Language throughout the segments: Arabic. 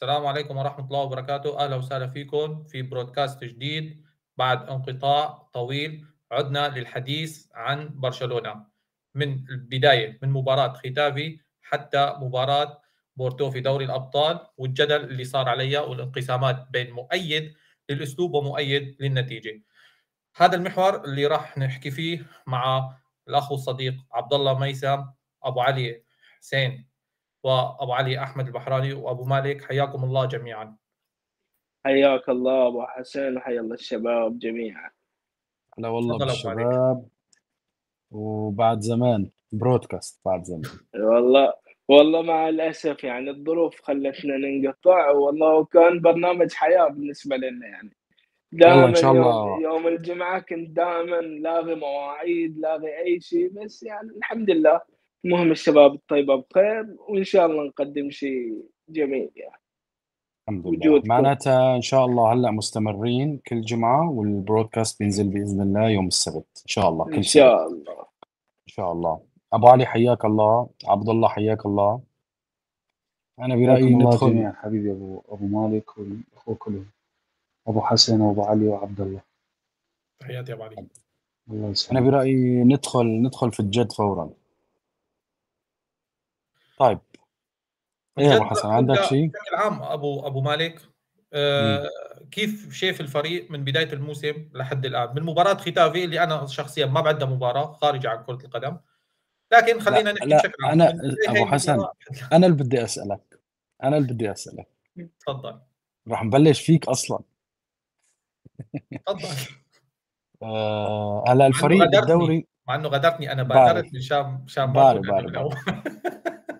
السلام عليكم ورحمة الله وبركاته. أهلا وسهلا فيكم في برودكاست جديد بعد انقطاع طويل عدنا للحديث عن برشلونة. من البداية من مباراة ختافي حتى مباراة بورتو في دوري الأبطال والجدل اللي صار عليها والانقسامات بين مؤيد للأسلوب ومؤيد للنتيجة. هذا المحور اللي راح نحكي فيه مع الأخ والصديق عبد الله ميسم أبو علي حسين. وأبو علي أحمد البحراني وأبو مالك حياكم الله جميعا. حياك الله أبو حسين وحيا الله الشباب جميعا. هلا والله بالشباب. وبعد زمان برودكاست بعد زمان. والله والله مع الأسف يعني الظروف خلتنا ننقطع والله كان برنامج حياة بالنسبة لنا يعني. دائما إن شاء الله. يوم, يوم الجمعة كنت دائما لاغي مواعيد لاغي أي شيء بس يعني الحمد لله المهم الشباب الطيبة بخير وإن شاء الله نقدم شيء جميل يعني. الحمد لله. معناتها إن شاء الله هلأ مستمرين كل جمعة والبرودكاست بينزل بإذن الله يوم السبت إن شاء الله كل إن شاء سبت. الله. إن شاء الله. أبو علي حياك الله. عبد الله حياك الله. أنا برأيي ندخل جميعا حبيبي ابو أبو مالك والأخوة كلهم. أبو حسن وأبو علي وعبد الله. تحياتي أبو علي. الله يسلمك. أنا برأيي ندخل ندخل في الجد فورا. طيب. إيه أبو حسن عندك شيء؟ بشكل عام أبو أبو مالك. آه كيف شايف الفريق من بداية الموسم لحد الآن؟ من مباراة ختافي اللي أنا شخصيا ما بعدها مباراة خارجه عن كرة القدم. لكن خلينا نحكي بشكل عام. أنا أبو حسن أنا اللي بدي أسألك أنا اللي بدي أسألك. تفضل. راح نبلش فيك أصلا. تفضل. آه هلا الفريق بالدوري مع إنه غدرتني أنا بادرت من شام شام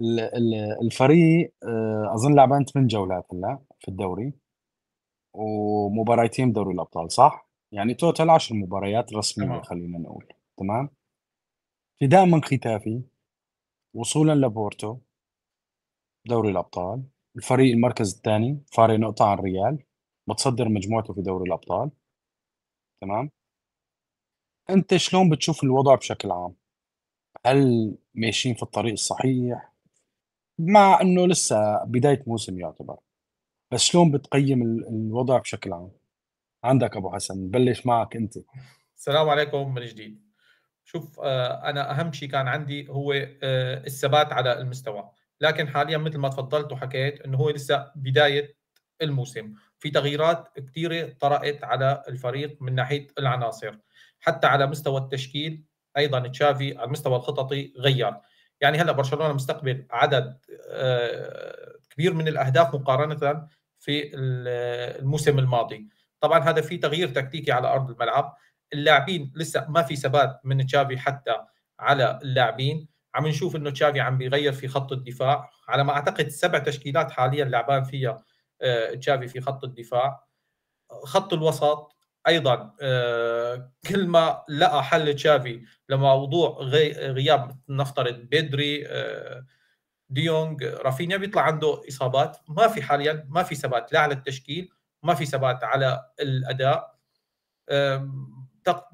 بارو بارو الفريق آه، أظن لعبان ثمان جولات هلا في الدوري ومباراتين بدوري الأبطال صح؟ يعني total 10 مباريات رسمية تمام. خلينا نقول تمام؟ ابتداء من ختافي وصولا لبورتو دوري الأبطال الفريق المركز الثاني فارق نقطة عن ريال متصدر مجموعته في دوري الأبطال تمام؟ أنت شلون بتشوف الوضع بشكل عام؟ هل ماشيين في الطريق الصحيح؟ مع إنه لسه بداية موسم يعتبر. بس شلون بتقيم الوضع بشكل عام؟ عندك أبو حسن بلش معك أنت. السلام عليكم من جديد. شوف آه، أنا أهم شيء كان عندي هو آه، الثبات على المستوى. لكن حاليا مثل ما تفضلت وحكيت إنه هو لسه بداية الموسم. في تغييرات كثيره طرأت على الفريق من ناحية العناصر. حتى على مستوى التشكيل أيضا تشافي على المستوى الخططي غير. يعني هلا برشلونة مستقبل عدد آه، كبير من الأهداف مقارنة في الموسم الماضي. طبعا هذا في تغيير تكتيكي على أرض الملعب. اللاعبين لسه ما في ثبات من تشافي حتى على اللاعبين. عم نشوف إنه تشافي عم بيغير في خط الدفاع. على ما أعتقد سبع تشكيلات حاليا لعبان فيها آه، تشافي في خط الدفاع. خط الوسط أيضا آه، كل ما لقى حل تشافي لموضوع غياب نفترض بدري آه، ديونج رافينيا بيطلع عنده إصابات. ما في حاليا ما في ثبات لا على التشكيل ما في ثبات على الأداء.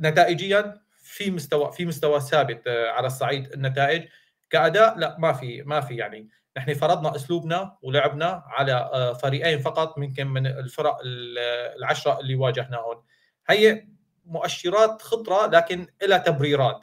نتائجيا في مستوى في مستوى ثابت آه، على الصعيد النتائج. كأداء لا ما في ما في يعني. نحن فرضنا أسلوبنا ولعبنا على فريقين فقط يمكن من الفرق العشرة اللي واجهناهم هي مؤشرات خطرة لكن لها تبريرات.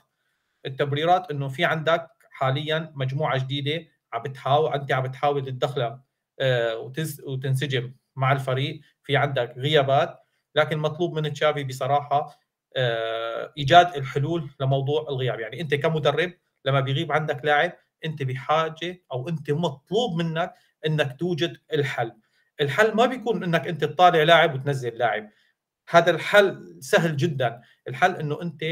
التبريرات إنه في عندك حاليا مجموعة جديدة عم بتحاول أنت عم بتحاول تدخلها آه، وتنسجم مع الفريق. في عندك غيابات لكن مطلوب من تشافي بصراحة آه، إيجاد الحلول لموضوع الغياب. يعني أنت كمدرب لما بيغيب عندك لاعب أنت بحاجة أو أنت مطلوب منك إنك توجد الحل. الحل ما بيكون إنك أنت تطالع لاعب وتنزل لاعب. هذا الحل سهل جدا. الحل إنه أنت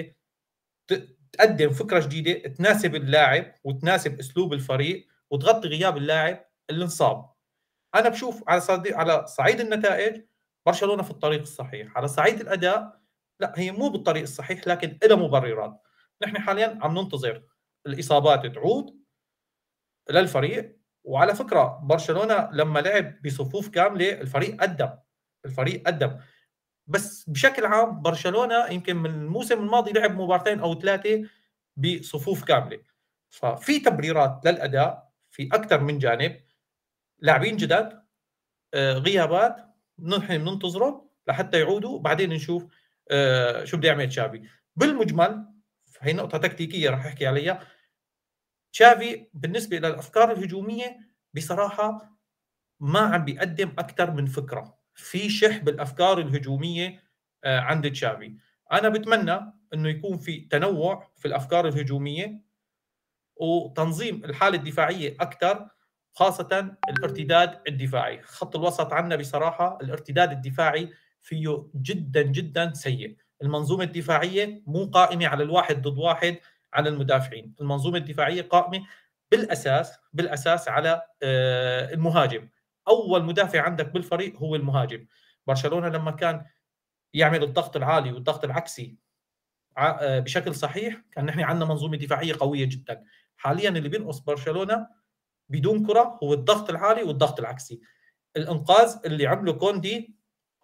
تقدم فكرة جديدة تناسب اللاعب وتناسب أسلوب الفريق وتغطي غياب اللاعب اللي انصاب أنا بشوف على صعيد على صعيد النتائج برشلونة في الطريق الصحيح. على صعيد الأداء لا هي مو بالطريق الصحيح لكن لها مبررات. نحن حاليا عم ننتظر الإصابات تعود للفريق. وعلى فكرة برشلونة لما لعب بصفوف كاملة الفريق قدم. الفريق قدم. بس بشكل عام برشلونة يمكن من الموسم الماضي لعب مباراتين أو ثلاثة بصفوف كاملة. ففي تبريرات للأداء في أكثر من جانب. لاعبين جدد آه، غيابات نحن بننتظره لحتى يعودوا. بعدين نشوف آه، شو بده يعمل تشافي. بالمجمل هي نقطة تكتيكية راح أحكي عليها. تشافي بالنسبة للأفكار الهجومية بصراحة ما عم بيقدم أكثر من فكرة. في شح بالافكار الهجومية آه، عند تشافي. أنا بتمنى إنه يكون في تنوع في الأفكار الهجومية وتنظيم الحالة الدفاعية أكثر خاصة الارتداد الدفاعي. خط الوسط عندنا بصراحة الارتداد الدفاعي فيه جدا جدا سيء. المنظومة الدفاعية مو قائمة على الواحد ضد واحد على المدافعين. المنظومة الدفاعية قائمة بالأساس بالأساس على آه، المهاجم. أول مدافع عندك بالفريق هو المهاجم. برشلونة لما كان يعمل الضغط العالي والضغط العكسي آه، بشكل صحيح كان نحن عندنا منظومة دفاعية قوية جدا. حاليا اللي بينقص برشلونة بدون كرة هو الضغط العالي والضغط العكسي. الإنقاذ اللي عمله كوندي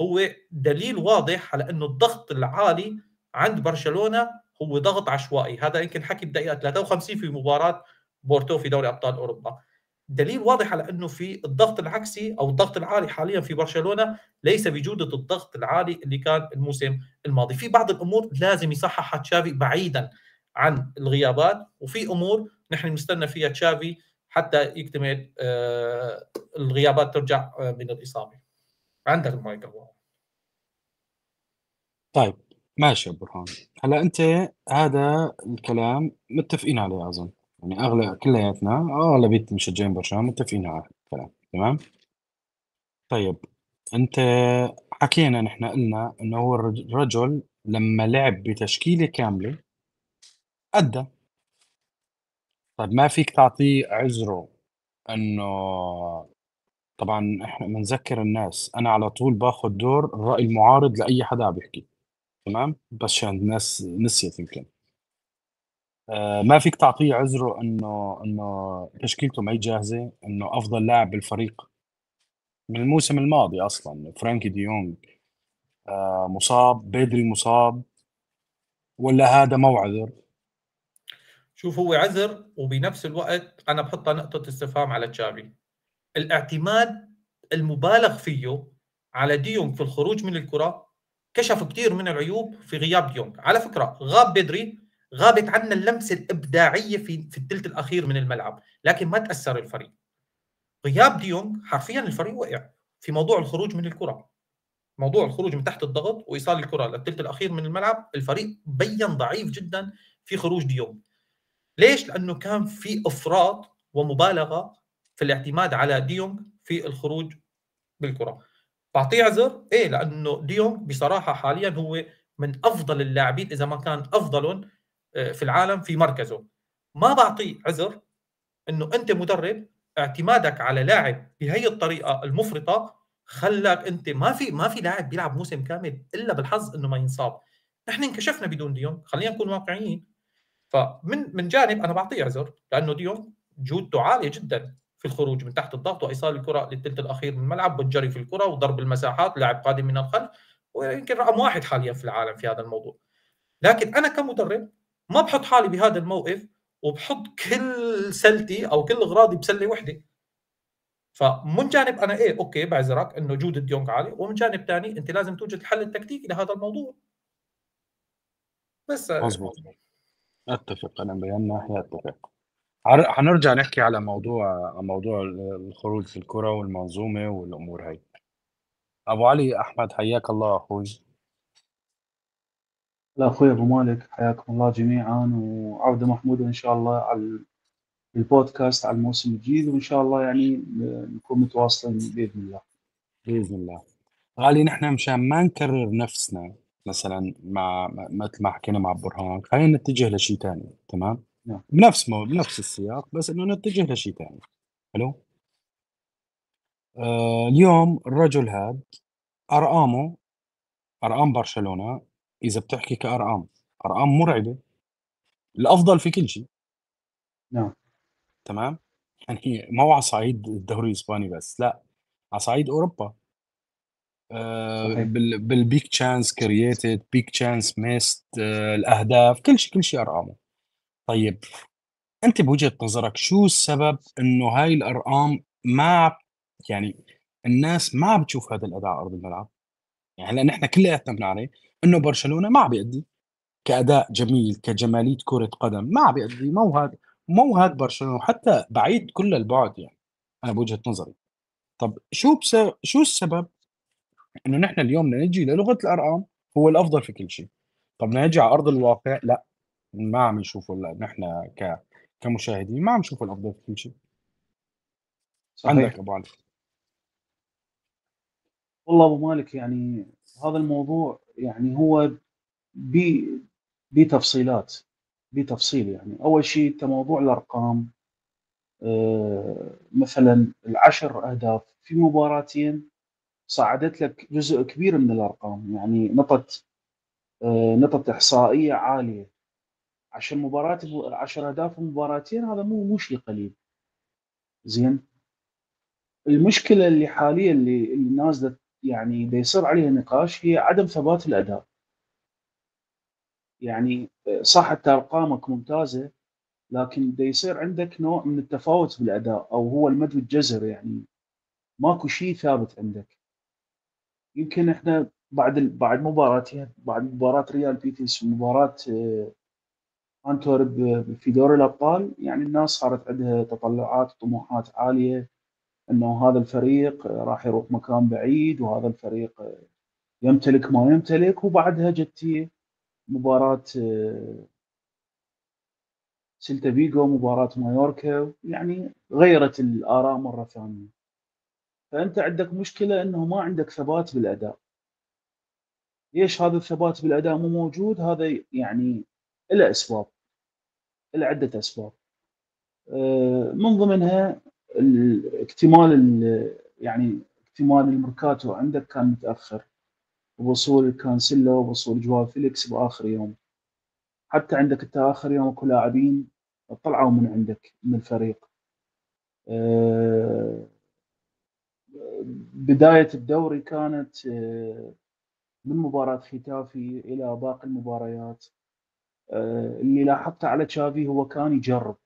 هو دليل واضح على إنه الضغط العالي عند برشلونة هو ضغط عشوائي. هذا يمكن حكي بدقيقة 53 في مباراة بورتو في دوري أبطال أوروبا. دليل واضح على إنه في الضغط العكسي أو الضغط العالي حاليا في برشلونة ليس بجودة الضغط العالي اللي كان الموسم الماضي. في بعض الأمور لازم يصححها تشافي بعيدا عن الغيابات وفي أمور نحن نستنى فيها تشافي حتى يكتمل آه، الغيابات ترجع آه، من الإصابة. عندك المايك طيب ماشي يا برهان هلا أنت هذا الكلام متفقين عليه أظن. يعني اغلب كلياتنا أغلبية مشجعين برشلونة متفقين على الكلام تمام؟ طيب أنت حكينا نحن قلنا إنه هو الرجل لما لعب بتشكيلة كاملة أدى. طيب ما فيك تعطيه عذره إنه طبعا إحنا بنذكر الناس أنا على طول باخذ دور الرأي المعارض لأي حدا عم يحكي تمام؟ بس عشان الناس نسيت يمكن. آه ما فيك تعطيه عذره إنه إنه تشكيلته ما هي جاهزة إنه أفضل لاعب بالفريق من الموسم الماضي أصلا. فرانكي ديونج دي آه مصاب بدري مصاب ولا هذا مو عذر شوف هو عذر وبنفس الوقت أنا بحطها نقطة استفهام على تشافي. الاعتماد المبالغ فيه على ديونج في الخروج من الكرة كشف كثير من العيوب في غياب ديونج على فكرة غاب بدري غابت عنا اللمسة الإبداعية في في الثلث الأخير من الملعب لكن ما تأثر الفريق. غياب ديونج حرفيا الفريق وقع في موضوع الخروج من الكرة. موضوع الخروج من تحت الضغط وإيصال الكرة للثلث الأخير من الملعب الفريق بين ضعيف جدا في خروج ديونج ليش؟ لأنه كان في إفراط ومبالغة في الاعتماد على ديونج في الخروج بالكرة. بعطيه عذر؟ إيه لأنه ديونج بصراحة حاليا هو من أفضل اللاعبين إذا ما كان أفضلهم في العالم في مركزه. ما بعطيه عذر إنه أنت مدرب اعتمادك على لاعب بهي الطريقة المفرطة خلاك أنت ما في ما في لاعب بيلعب موسم كامل إلا بالحظ إنه ما ينصاب. نحن انكشفنا بدون ديونج. خلينا نكون واقعيين. فمن من جانب أنا بعطيه عذر لأنه ديونج جودته عالية جدا في الخروج من تحت الضغط وإيصال الكرة للثلث الأخير من الملعب والجري في الكرة وضرب المساحات لاعب قادم من الخلف ويمكن رقم واحد حاليا في العالم في هذا الموضوع. لكن أنا كمدرب ما بحط حالي بهذا الموقف وبحط كل سلتي أو كل أغراضي بسلة وحدة. فمن جانب أنا إيه okay بعذرك إنه جودة ديونج عالي ومن جانب ثاني أنت لازم توجد الحل التكتيكي لهذا الموضوع. بس مظبوط أتفق أنا بهي ناحية أتفق. حنرجع نحكي على موضوع موضوع الخروج في الكرة والمنظومة والأمور هاي أبو علي أحمد حياك الله أخوي. لا أخوي أبو مالك حياكم الله جميعا وعودة محمودة إن شاء الله على البودكاست على الموسم الجديد وإن شاء الله يعني نكون متواصلين بإذن الله. بإذن الله. غالي نحن مشان ما نكرر نفسنا مثلا مع مثل ما حكينا مع برهان خلينا نتجه لشيء ثاني تمام؟ نعم. بنفس مو بنفس السياق بس إنه نتجه لشيء ثاني حلو؟ آه اليوم الرجل هذا ارقامه ارقام برشلونة إذا بتحكي كأرقام أرقام مرعبة. الأفضل في كل شيء. نعم. تمام؟ يعني ما هو على صعيد الدوري الإسباني بس لا على صعيد أوروبا. آه بال big chance created big chance missed الأهداف كل شيء كل شيء أرقامه. طيب أنت بوجهة نظرك شو السبب إنه هاي الأرقام ما يعني الناس ما بتشوف هذا الأداء على أرض الملعب؟ يعني هلأ نحن كلياتنا بنعرف إنه برشلونة ما عم بيأدي. كأداء جميل كجمالية كرة قدم ما عم بيأدي. مو هذا مو هذا برشلونة وحتى بعيد كل البعد يعني أنا بوجهة نظري. طب شو بس شو السبب إنه نحن اليوم نجي للغة الأرقام هو الأفضل في كل شيء؟ طب نجي على أرض الواقع؟ لا ما عم نشوفه نحن ك كمشاهدين ما عم نشوف الأفضل في كل شيء. صحيح. عندك أبو علي؟ والله أبو مالك يعني هذا الموضوع يعني هو بتفصيلات بتفصيل يعني. أول شيء موضوع الأرقام آه، مثلا العشر أهداف في مباراتين صعدت لك جزء كبير من الأرقام يعني نطت آه، نطت إحصائية عالية. عشان مباراه 10 أهداف مباراتين هذا مو مو شيء قليل. زين؟ المشكلة اللي حاليا اللي, اللي نازلة يعني بيصير عليها نقاش هي عدم ثبات الأداء. يعني صح أنت أرقامك ممتازة لكن بده يصير عندك نوع من التفاوت بالاداء أو هو المد والجزر يعني ماكو شيء ثابت عندك. يمكن إحنا بعد بعد مباراتين بعد مباراة ريال بيتيس ومباراه انتورب في دوري الأبطال يعني الناس صارت عندها تطلعات وطموحات عالية. إنه هذا الفريق راح يروح مكان بعيد وهذا الفريق يمتلك ما يمتلك وبعدها جت مباراة سيلتا فيجو مباراة مايوركا يعني غيرت الآراء مرة ثانية. فأنت عندك مشكلة إنه ما عندك ثبات بالأداء. ليش هذا الثبات بالأداء مو موجود؟ هذا يعني له أسباب له عدة أسباب. آه، من ضمنها اكتمال يعني اكتمال الميركاتو عندك كان متأخر. وصول كانسيلو ووصول جواو فيليكس بآخر يوم. حتى عندك انت اخر يوم اكو لاعبين طلعوا من عندك من الفريق. آه، بداية الدوري كانت آه، من مباراة ختافي إلى باقي المباريات. آه، اللي لاحظته على تشافي هو كان يجرب.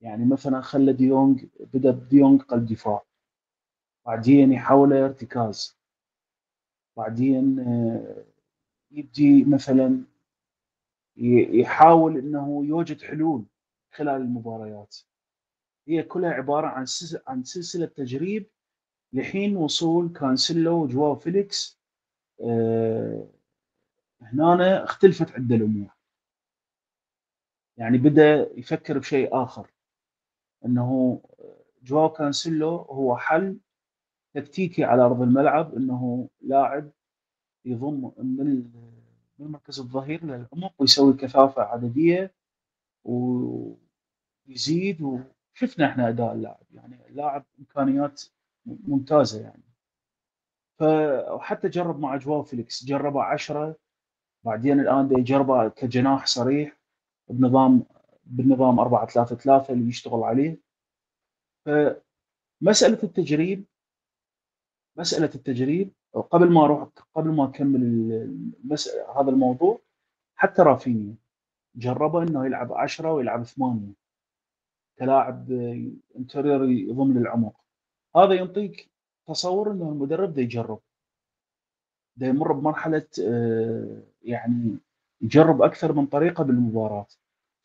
يعني مثلا خلى ديونج بدأ بديونج قلب دفاع. بعدين يحول ارتكاز. بعدين آه، يبدي مثلا يحاول إنه يوجد حلول خلال المباريات. هي كلها عبارة عن عن سلسلة تجريب. لحين وصول كانسيلو وجواو فيليكس أه هنا اختلفت عدة الأمور. يعني بدأ يفكر بشيء آخر. إنه جواو كانسيلو هو حل تكتيكي على أرض الملعب إنه لاعب يضم من من مركز الظهير للعمق ويسوي كثافة عددية ويزيد وشفنا إحنا أداء اللاعب. يعني لاعب إمكانيات ممتازة يعني. فحتى جرب مع جواو فيليكس جربه 10 بعدين الآن يجربه كجناح صريح بنظام بالنظام 4 3 3 اللي يشتغل عليه. فمساله التجريب مسألة التجريب قبل ما أروح قبل ما أكمل هذا الموضوع حتى رافينيا جربه إنه يلعب 10 ويلعب 8 كلاعب انتريور يضم للعمق. هذا يعطيك تصور إنه المدرب ده يجرب. ده يمر بمرحلة آه، يعني يجرب أكثر من طريقة بالمباراة.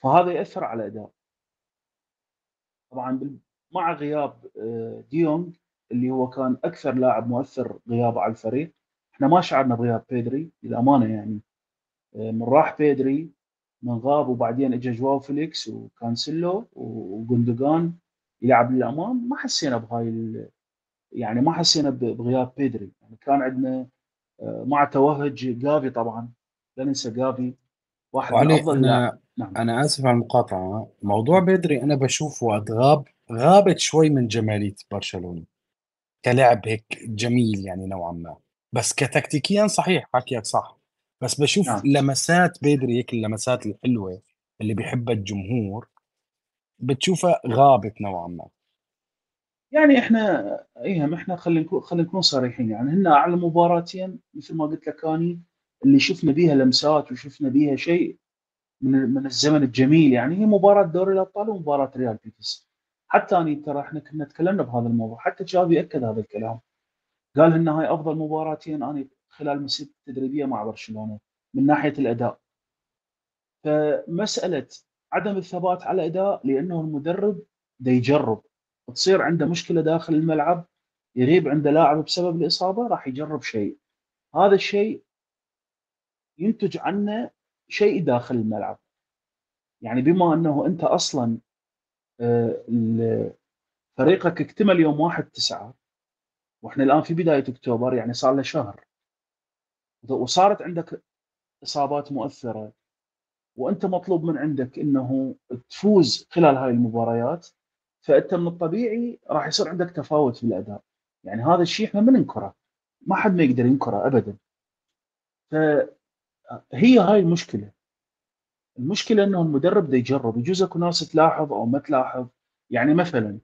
فهذا يأثر على الاداء طبعا مع غياب آه، ديونج اللي هو كان أكثر لاعب مؤثر غيابه على الفريق إحنا ما شعرنا بغياب بيدري للأمانة يعني. آه، من راح بيدري من غاب وبعدين اجى جواو فيليكس وكانسيلو وجندوجان يلعب للأمام. ما حسينا بهاي يعني ما حسينا بغياب بيدري. يعني كان عندنا آه، مع توهج جافي طبعا لا ننسى جافي واحد من أفضل نعم. أنا آسف على المقاطعة. موضوع بدري أنا بشوفه وقت غاب غابت شوي من جمالية برشلونة. كلاعب هيك جميل يعني نوعا ما. بس كتكتيكيا صحيح حكيك صح. بس بشوف نعم. لمسات بدري هيك اللمسات الحلوة اللي بيحبها الجمهور بتشوفها غابت نوعا ما. يعني إحنا ايهم إحنا خلينا نكون خلينا نكون صريحين. يعني هن على مباراتين مثل ما قلت لك أني اللي شفنا بيها لمسات وشفنا بيها شيء من من الزمن الجميل يعني. هي مباراة دوري الأبطال ومباراة ريال بيتس حتى أني ترى إحنا كنا تكلمنا بهذا الموضوع. حتى تشافي أكد هذا الكلام. قال ان هاي أفضل مباراتين أنا خلال مسيرتي التدريبية مع برشلونة من ناحية الأداء. فمسألة عدم الثبات على الأداء لأنه المدرب دا يجرب. تصير عنده مشكلة داخل الملعب يغيب عنده لاعب بسبب الإصابة راح يجرب شيء. هذا الشيء ينتج عنه شيء داخل الملعب. يعني بما أنه أنت أصلا آه، فريقك اكتمل يوم 1 9 وإحنا الآن في بداية أكتوبر يعني صار له شهر. وصارت عندك إصابات مؤثرة وأنت مطلوب من عندك إنه تفوز خلال هاي المباريات فأنت من الطبيعي راح يصير عندك تفاوت في الأداء. يعني هذا الشيء إحنا ما ننكره. ما حد ما يقدر ينكره ابدا. فهي هاي المشكلة. المشكلة إنه المدرب بده يجرب يجوز أكو ناس تلاحظ أو ما تلاحظ. يعني مثلا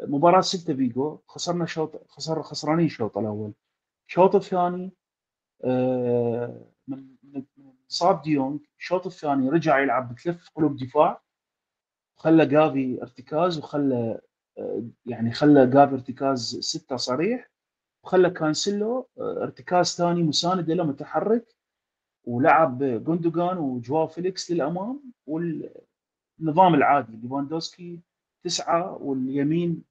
مباراة سيلتا فيجو خسرنا شوط خسر خسرانين الشوط الأول. الشوط الثاني آه، من صاب ديونج الشوط الثاني رجع يلعب بثلاث قلوب دفاع وخلى جافي ارتكاز وخلى آه، يعني خلى جافي ارتكاز ستة صريح وخلى كانسيلو آه، ارتكاز ثاني مساند له متحرك. ولعب جوندوجان وجواو فيليكس للأمام والنظام العادي ليفاندوسكي تسعة واليمين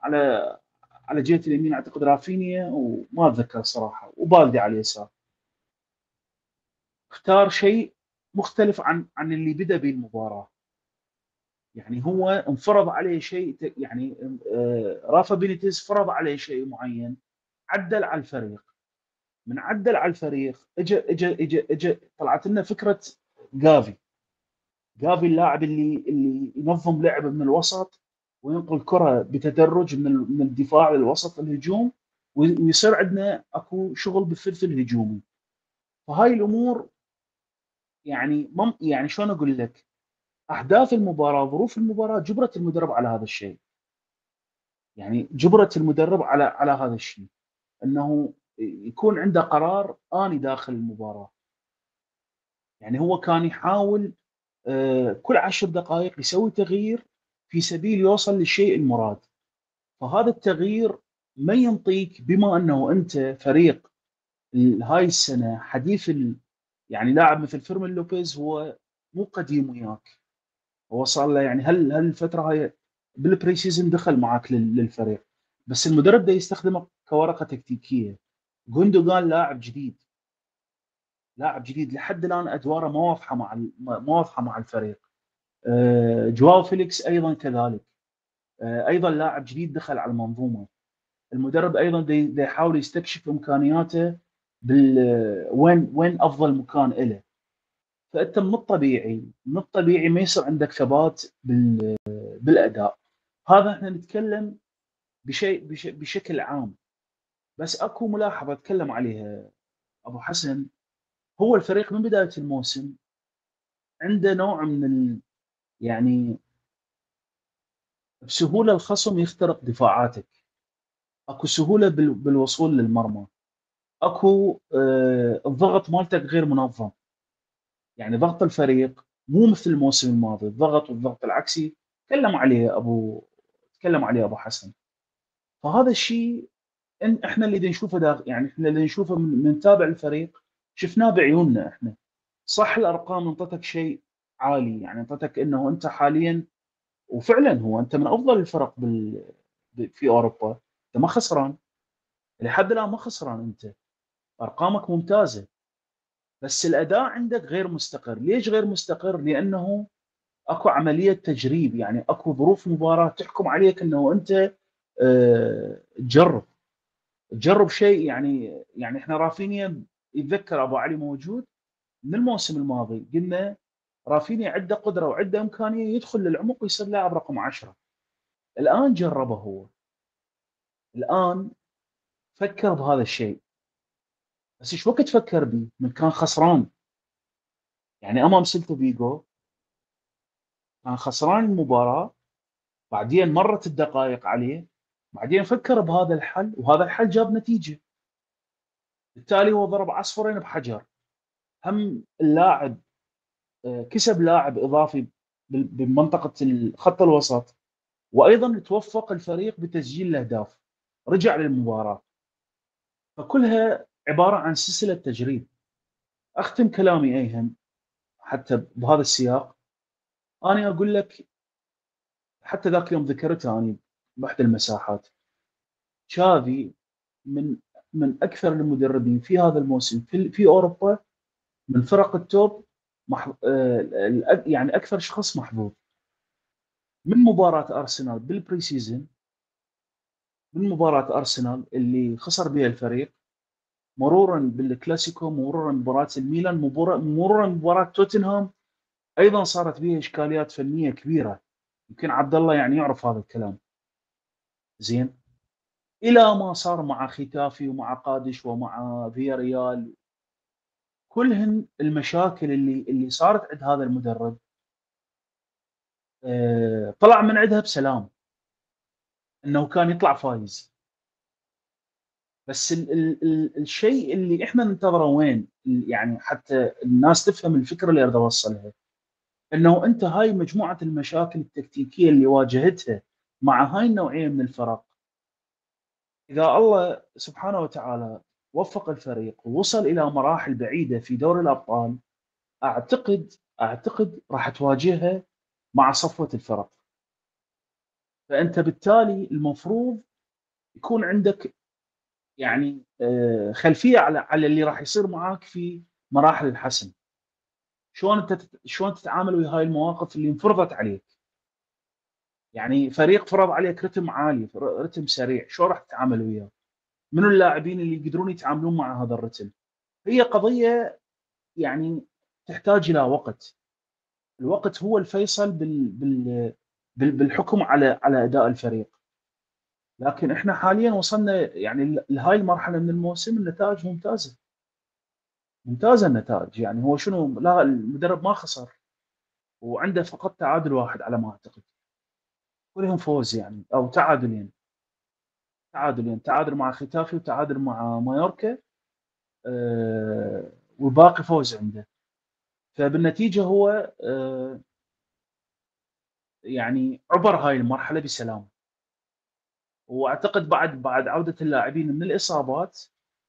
على على جهة اليمين أعتقد رافينيا وما أتذكر الصراحه وبالدي على اليسار. اختار شيء مختلف عن عن اللي بدأ به المباراه يعني هو انفرض عليه شيء يعني آه، رافا بينيتيز فرض عليه شيء معين عدل على الفريق. من عدل على الفريق. اجى اجى اجى اجى طلعت لنا فكرة جافي. جافي اللاعب اللي اللي ينضم لعب من الوسط وينقل كرة بتدرج من من الدفاع للوسط الهجوم ويصير عندنا أكو شغل بالثلث الهجومي. فهاي الأمور يعني مم يعني شلون أقول لك؟ احداث المباراة ظروف المباراة جبرت المدرب على هذا الشيء. يعني جبرت المدرب على على هذا الشيء. إنه يكون عنده قرار آني داخل المباراة. يعني هو كان يحاول آه، كل عشر دقائق يسوي تغيير في سبيل يوصل للشيء المراد. فهذا التغيير ما ينطيك بما أنه أنت فريق هاي السنة حديث ال... يعني لاعب مثل فيرمين لوبيز هو مو قديم وياك. هو صار له يعني هل هل الفترة هاي بال pre-season دخل معك للفريق. بس المدرب ده يستخدمه كورقة تكتيكية. جوندوجان لاعب جديد. لاعب جديد لحد الآن أدواره ما واضحه مع ما واضحه مع الفريق. آه، جواو فيليكس أيضا كذلك. آه، أيضا لاعب جديد دخل على المنظومة. المدرب أيضا يحاول يستكشف إمكانياته بال وين وين أفضل مكان له فأنت من الطبيعي من الطبيعي ما يصير عندك ثبات بال بالأداء. هذا إحنا نتكلم بشيء بشكل عام. بس أكو ملاحظة أتكلم عليها. أبو حسن هو الفريق من بداية الموسم عنده نوع من ال... يعني بسهولة الخصم يخترق دفاعاتك. أكو سهولة بالوصول للمرمى. أكو آه الضغط مالتك غير منظم. يعني ضغط الفريق مو مثل الموسم الماضي. الضغط والضغط العكسي تكلم عليه أبو تكلم عليه أبو حسن. فهذا الشيء إن إحنا اللي نشوفه داخل يعني إحنا اللي نشوفه من نتابع الفريق شفناه بعيوننا إحنا. صح الأرقام أنطتك شيء عالي يعني أنطتك إنه أنت حاليا وفعلا هو أنت من أفضل الفرق بال في أوروبا. أنت ما خسران. لحد الآن ما خسران أنت. أرقامك ممتازة. بس الأداء عندك غير مستقر. ليش غير مستقر؟ لأنه أكو عملية تجريب يعني أكو ظروف مباراة تحكم عليك إنه أنت أه تجرب. تجرب شيء يعني يعني إحنا رافينيا يتذكر أبو علي موجود من الموسم الماضي. قلنا رافينيا عنده قدرة وعنده إمكانية يدخل للعمق ويصير لاعب رقم 10 الآن جربه هو. الآن فكر بهذا الشيء. بس إيش وقت فكر به من كان خسران. يعني أمام سلتا فيجو كان خسران المباراة بعدين مرت الدقائق عليه بعدين فكر بهذا الحل وهذا الحل جاب نتيجة. بالتالي هو ضرب عصفورين بحجر. هم اللاعب آه، كسب لاعب إضافي بمنطقة خط الوسط وأيضا توفق الفريق بتسجيل الاهداف رجع للمباراة. فكلها عبارة عن سلسلة تجريب. أختم كلامي أيهم حتى بهذا السياق. أنا أقول لك حتى ذاك اليوم ذكرته اني باحدى المساحات. شافي من من أكثر المدربين في هذا الموسم في, في أوروبا من فرق ال top. آه، يعني أكثر شخص محظوظ. من مباراة أرسنال بال pre-season من مباراة أرسنال اللي خسر بها الفريق مرورا بالكلاسيكو مرورا بمباراة الميلان مرورا بمباراة توتنهام أيضا صارت بها إشكاليات فنية كبيرة. يمكن عبد الله يعني يعرف هذا الكلام. زين. إلى ما صار مع ختافي ومع قادش ومع فيا ريال كلهن المشاكل اللي اللي صارت عند هذا المدرب آه، طلع من عندها بسلام. إنه كان يطلع فايز. بس ال ال ال الشيء اللي إحنا ننتظره وين؟ يعني حتى الناس تفهم الفكرة اللي أريد أوصلها. إنه أنت هاي مجموعة المشاكل التكتيكية اللي واجهتها مع هاي النوعية من الفرق إذا الله سبحانه وتعالى وفق الفريق ووصل إلى مراحل بعيدة في دوري الأبطال أعتقد أعتقد راح تواجهها مع صفوة الفرق. فأنت بالتالي المفروض يكون عندك يعني آه، خلفية على على اللي راح يصير معاك في مراحل الحسم. شلون أنت شلون تتعامل ويا هاي المواقف اللي انفرضت عليك. يعني فريق فرض عليك رتم عالي رتم سريع شو راح تتعامل وياه؟ منو اللاعبين اللي يقدرون يتعاملون مع هذا الرتم؟ هي قضية يعني تحتاج إلى وقت. الوقت هو الفيصل بال بال بالحكم على على أداء الفريق. لكن إحنا حاليا وصلنا يعني لهاي المرحلة من الموسم النتائج ممتازة. ممتازة النتائج. يعني هو شنو؟ لا المدرب ما خسر. وعنده فقط تعادل واحد على ما أعتقد. كلهم فوز يعني أو تعادلين. تعادلين. تعادل مع ختافي وتعادل مع مايوركا أه والباقي فوز عنده. فبالنتيجة هو أه يعني عبر هاي المرحلة بسلام. وأعتقد بعد بعد عودة اللاعبين من الإصابات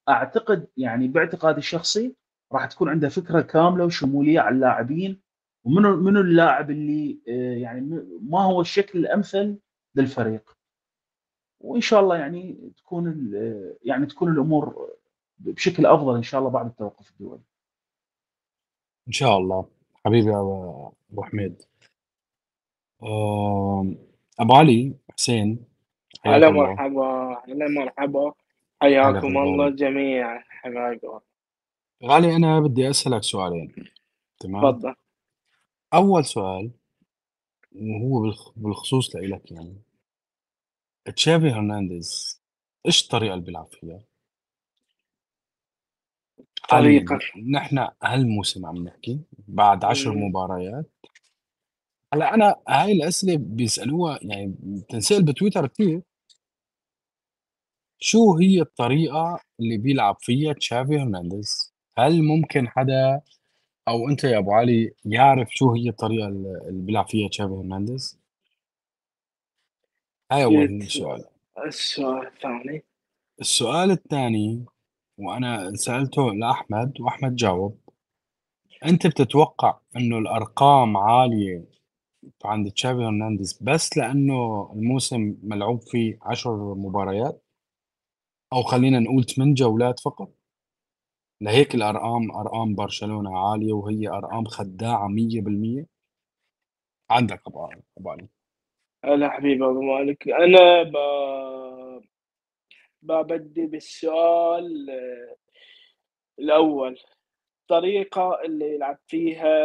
أعتقد يعني باعتقادي الشخصي راح تكون عنده فكرة كاملة وشمولية على اللاعبين ومنو منو اللاعب اللي آه، يعني ما هو الشكل الأمثل للفريق. وإن شاء الله يعني تكون يعني تكون الأمور بشكل أفضل إن شاء الله بعد التوقف الدولي. إن شاء الله. حبيبي أبو حميد. أبو علي حسين هلا مرحبا هلا مرحبا حياكم الله جميعا. حبايبي. غالي أنا بدي أسألك سؤالين. تمام؟ تفضل. أول سؤال وهو بالخصوص لإلك يعني. تشافي هرنانديز إيش الطريقة اللي بيلعب فيها؟ طريقة. نحن هالموسم عم نحكي بعد عشر مباريات؟ هلأ أنا هاي الأسئلة بيسألوها يعني بتنسأل بتويتر كثير شو هي الطريقة اللي بيلعب فيها تشافي هرنانديز؟ هل ممكن حدا أو أنت يا أبو علي يعرف شو هي الطريقة اللي بيلعب فيها تشافي هرنانديز؟ هاي أول سؤال. السؤال الثاني. السؤال الثاني وأنا سألته لأحمد وأحمد جاوب. أنت بتتوقع إنه الأرقام عالية عند تشافي هرنانديز بس لأنه الموسم ملعوب فيه عشر مباريات؟ أو خلينا نقول 8 جولات فقط؟ لهيك الأرقام أرقام برشلونة عالية وهي أرقام خداعة 100% عندك أبو أبو علي. هلا حبيبي أبو مالك. أنا ب... ببدي بالسؤال الأول الطريقة اللي يلعب فيها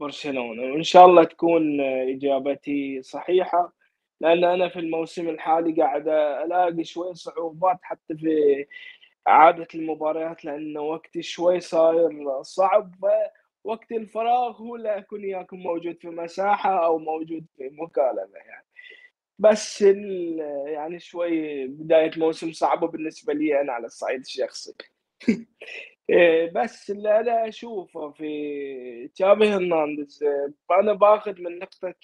برشلونة وإن شاء الله تكون إجابتي صحيحة لأن أنا في الموسم الحالي قاعد ألاقي شوي صعوبات حتى في اعاده المباريات لأن وقتي شوي صاير صعب وقت الفراغ هو لا اكون ياكم موجود في مساحة أو موجود في مكالمة يعني. بس يعني شوي بداية موسم صعبة بالنسبة لي أنا على الصعيد الشخصي. إيه، بس اللي أنا أشوفه في تشافي هرنانديز أنا باخذ من نقطة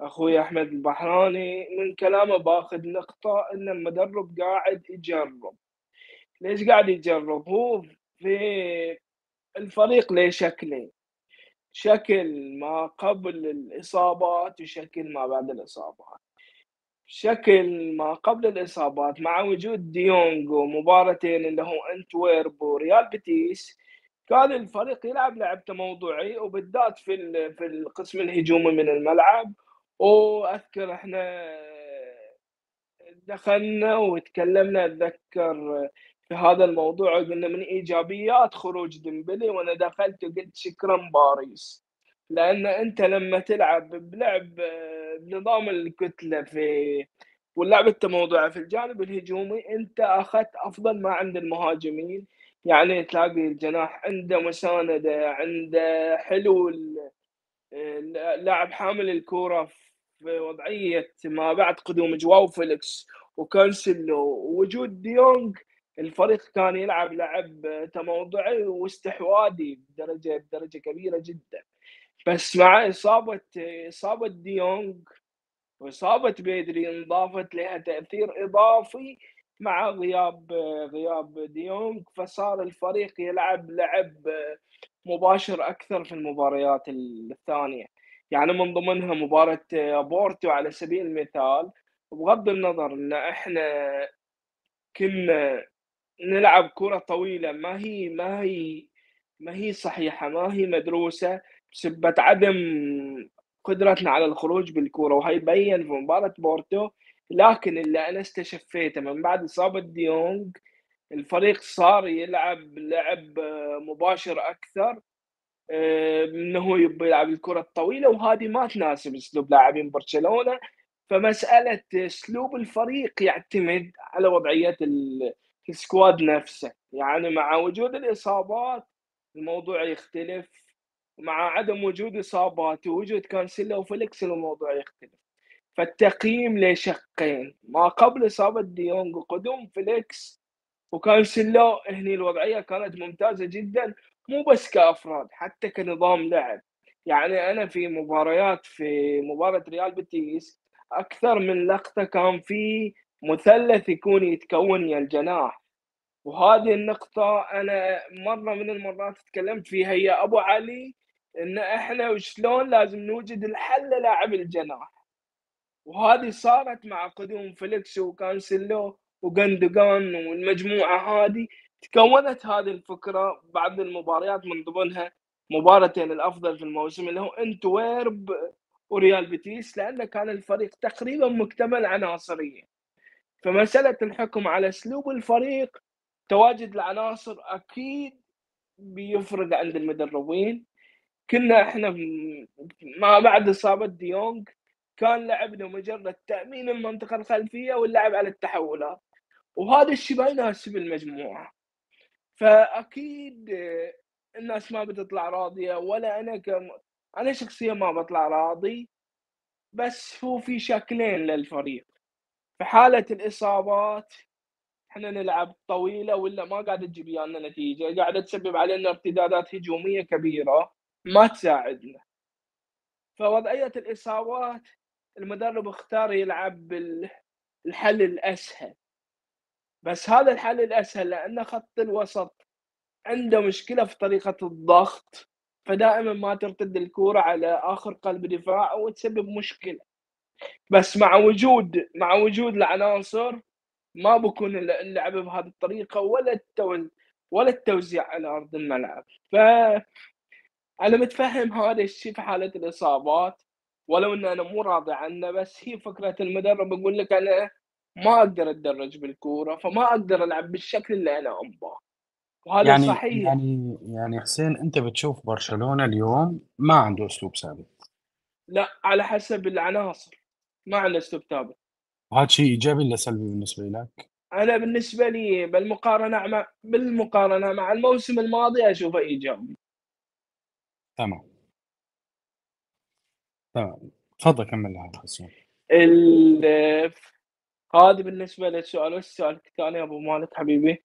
أخوي أحمد البحراني من كلامه باخذ نقطة إن المدرب قاعد يجرب. ليش قاعد يجرب؟ هو في الفريق له شكلين. شكل ما قبل الإصابات وشكل ما بعد الإصابات. شكل ما قبل الإصابات مع وجود ديونج ومباراتين اللي هو انتويرب وريال بيتيس كان الفريق يلعب لعب موضوعي وبالذات في في القسم الهجومي من الملعب. وأذكر إحنا دخلنا وتكلمنا أتذكر في هذا الموضوع قلنا من إيجابيات خروج ديمبلي وأنا دخلت وقلت شكرا باريس. لأن أنت لما تلعب بلعب بنظام الكتلة في واللعب التموضعي في الجانب الهجومي أنت أخذت أفضل ما عند المهاجمين. يعني تلاقي الجناح عنده مساندة عنده حلول لاعب حامل الكورة في وضعية ما بعد قدوم جواو فيليكس وكانسلو ووجود ديونج. الفريق كان يلعب لعب تموضعي واستحواذي بدرجه بدرجة كبيرة جدا. بس مع اصابه إصابة ديونج وإصابة بيدري انضافت لها تأثير إضافي مع غياب غياب ديونج فصار الفريق يلعب لعب مباشر أكثر في المباريات الثانية. يعني من ضمنها مباراة بورتو على سبيل المثال. بغض النظر إن إحنا كنا نلعب كرة طويلة. ما هي ما هي ما هي صحيحة ما هي مدروسة. بسبه عدم قدرتنا على الخروج بالكرة وهي بين في مباراة بورتو. لكن اللي أنا استشفيته من بعد إصابة ديونج الفريق صار يلعب لعب مباشر أكثر آه، إنه يبي يلعب الكرة الطويلة. وهذه ما تناسب أسلوب لاعبين برشلونة. فمسألة أسلوب الفريق يعتمد على وضعية ال squad نفسه. يعني مع وجود الإصابات الموضوع يختلف مع عدم وجود إصابات ووجود كانسيلا وفليكس الموضوع يختلف. فالتقييم لشقين ما قبل إصابة ديونج وقدوم فليكس وكانسيلو هني الوضعية كانت ممتازة جدا مو بس كأفراد حتى كنظام لعب. يعني أنا في مباريات في مباراة ريال بيتيس أكثر من لقطة كان في مثلث يكون يتكون يا الجناح. وهذه النقطة أنا مرة من المرات تكلمت فيها. يا أبو علي إن إحنا وشلون لازم نوجد الحل للاعب الجناح. وهذه صارت مع قدوم فليكس وكانسلو وجندوجان والمجموعة هذه. تكونت هذه الفكرة بعد المباريات من ضمنها مباراتين الأفضل في الموسم اللي هو إنتويرب وريال بيتيس لأنه كان الفريق تقريبا مكتمل عناصريا. فمسألة الحكم على أسلوب الفريق تواجد العناصر أكيد بيفرق عند المدربين. كنا إحنا ما بعد إصابة ديونج كان لعبنا مجرد تأمين المنطقة الخلفية واللعب على التحولات وهذا الشيء ما يناسب المجموعة. فأكيد الناس ما بتطلع راضية ولا أنا كم أنا شخصيا ما بطلع راضي بس هو في شكلين للفريق. في حالة الإصابات إحنا نلعب طويلة ولا ما قاعدة تجيب لنا نتيجة قاعدة تسبب علينا ارتدادات هجومية كبيرة ما تساعدنا. فوضعية الإصابات المدرب اختار يلعب بالحل الأسهل. بس هذا الحل الأسهل لأن خط الوسط عنده مشكلة في طريقة الضغط فدائما ما ترتد الكورة على آخر قلب دفاع وتسبب مشكلة. بس مع وجود مع وجود العناصر ما بكون اللعب بهذه الطريقة ولا التوزيع ولا التوزيع على أرض الملعب. ف أنا متفهم هذا الشيء في حالة الإصابات ولو إن أنا مو راضي عنه بس هي فكرة المدرب يقول لك أنا ما أقدر أتدرج بالكورة فما أقدر ألعب بالشكل اللي أنا أبغاه. وهذا يعني صحيح. يعني يعني حسين أنت بتشوف برشلونة اليوم ما عنده أسلوب ثابت. لا على حسب العناصر. ما عنده اسلوب ثابت هذا شيء إيجابي ولا سلبي بالنسبة لك؟ أنا بالنسبة لي بالمقارنة مع بالمقارنة مع الموسم الماضي أشوفه إيجابي. تمام. تمام. تفضل كمل هذا حسين هذه بالنسبة للسؤال. والسؤال الثاني أبو مالك حبيبي؟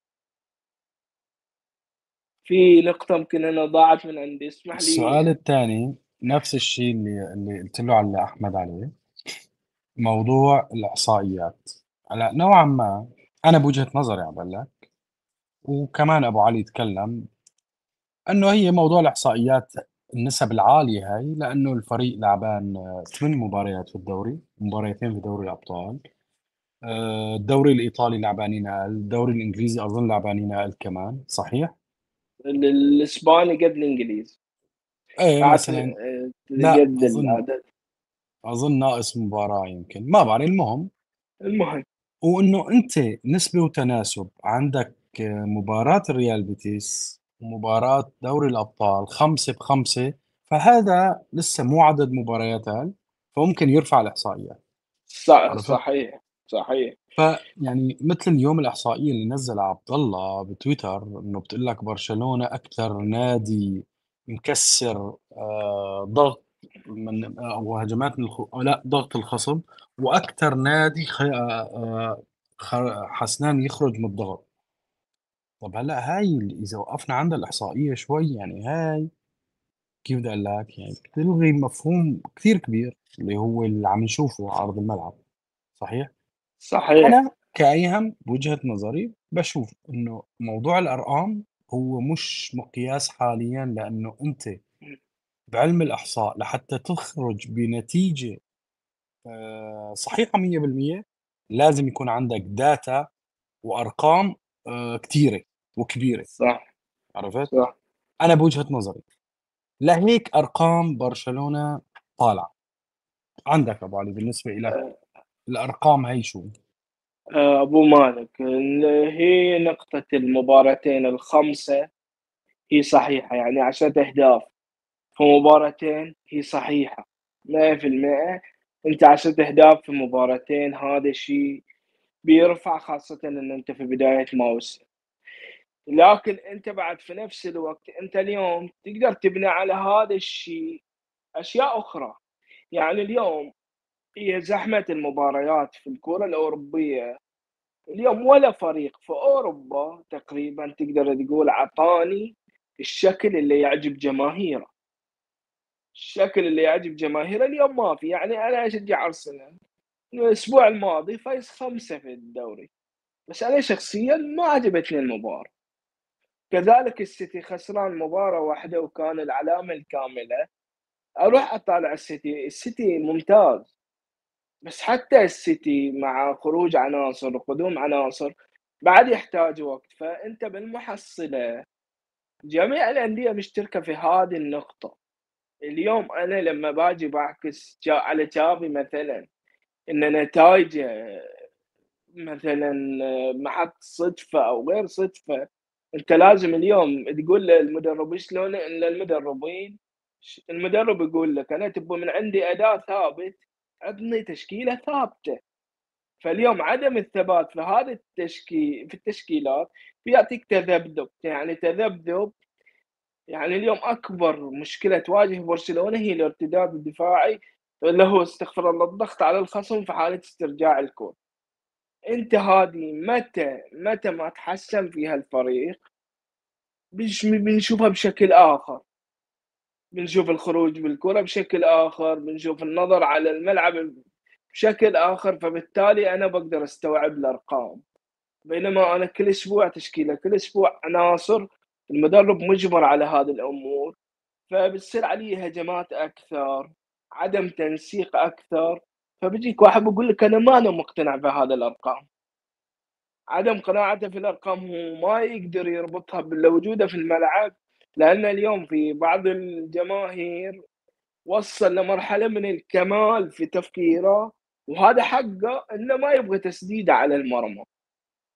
في نقطة يمكن أنا ضاعت من عندي اسمح لي. السؤال الثاني نفس الشيء اللي اللي قلت له على أحمد عليه. موضوع الإحصائيات هلأ نوعًا ما أنا بوجهة نظري عم باقول لك، وكمان أبو علي تكلّم، إنه هي موضوع الإحصائيات النسب العالية هاي لإنه الفريق لعبان 8 مباريات في الدوري، مباريتين في دوري الأبطال، آه، الدوري الإيطالي لعبانين أقل، الدوري الإنجليزي أظن لعبانين أقل كمان، صحيح؟ الإسباني قد الإنجليزي. إيه مثلًا آه، لأ قد أظن العدد. أظن ناقص مباراة يمكن، ما بعرف المهم المهم. وإنه أنت نسبة وتناسب عندك مباراة الريال بيتيس ومباراة دوري الأبطال 5 ب5 فهذا لسه مو عدد مباريات أقل، فممكن يرفع الإحصائيات. صح صحيح، صحيح. فيعني مثل اليوم الإحصائية اللي نزّلها عبد الله بتويتر إنه بتقول لك برشلونة أكثر نادي مكسّر آه، ضغط من أو هجمات من الخ... أو لا ضغط الخصم وأكثر نادي خ... آه، خ... حسنان يخرج من الضغط. طب هلأ هاي إذا وقفنا عند الإحصائية شوي يعني هاي كيف بدي أقول لك؟ يعني بتلغي مفهوم كثير كبير اللي هو اللي عم نشوفه على أرض الملعب صحيح؟ صحيح. أنا كأيهم بوجهة نظري بشوف إنه موضوع الأرقام هو مش مقياس حاليا لأنه أنت بعلم الإحصاء لحتى تخرج بنتيجة آه، صحيحة 100% لازم يكون عندك داتا وأرقام آه، كثيرة وكبيرة صح عرفت؟ صح أنا بوجهة نظري لهيك أرقام برشلونة طالعة عندك أبو علي بالنسبة لك آه. الأرقام هي شو؟ أبو مالك هي نقطة المباراتين الخمسة هي صحيحة يعني عشرة أهداف في مباراتين هي صحيحة. 100% أنت عشرة أهداف في مباراتين هذا الشيء بيرفع خاصة إن أنت في بداية موسم. لكن أنت بعد في نفس الوقت أنت اليوم تقدر تبني على هذا الشيء أشياء أخرى. يعني اليوم هي زحمة المباريات في الكرة الأوروبية. اليوم ولا فريق في أوروبا تقريبا تقدر تقول عطاني الشكل اللي يعجب جماهيره. الشكل اللي يعجب جماهير اليوم ما في. يعني أنا اشجع أرسنال؟ الأسبوع الماضي فايز خمسة في الدوري. بس أنا شخصيا ما عجبتني المباراة. كذلك السيتي خسران مباراة واحدة وكان العلامة الكاملة. أروح أطالع السيتي. السيتي ممتاز. بس حتى السيتي مع خروج عناصر وقدوم عناصر بعد يحتاج وقت. فأنت بالمحصلة جميع الأندية مشتركة في هذه النقطة. اليوم أنا لما باجي بعكس على جافي مثلا إن نتائجه مثلا محط صدفة أو غير صدفة أنت لازم اليوم تقول للمدرب شلون إن المدربين المدرب يقول لك أنا تبغى من عندي اداء ثابت عطني تشكيلة ثابتة. فاليوم عدم الثبات في هذا التشكيل في التشكيلات بيعطيك تذبذب. يعني تذبذب يعني اليوم أكبر مشكلة تواجه برشلونة هي الارتداد الدفاعي اللي هو استغفر الله الضغط على الخصم في حالة استرجاع الكون أنت هذه متى متى ما تحسن فيها الفريق بنشوفها بشكل آخر. بنشوف الخروج بالكرة بشكل آخر بنشوف النظر على الملعب بشكل آخر فبالتالي أنا بقدر أستوعب الأرقام. بينما أنا كل أسبوع تشكيلة كل أسبوع عناصر المدرب مجبر على هذه الأمور فبتصير عليه هجمات أكثر عدم تنسيق أكثر فبيجيك واحد بيقول لك أنا ما أنا مقتنع بهذا الأرقام. عدم قناعته في الأرقام هو ما يقدر يربطها بالوجودة في الملعب لأن اليوم في بعض الجماهير وصل لمرحلة من الكمال في تفكيره وهذا حقه إنه ما يبغى تسديده على المرمى.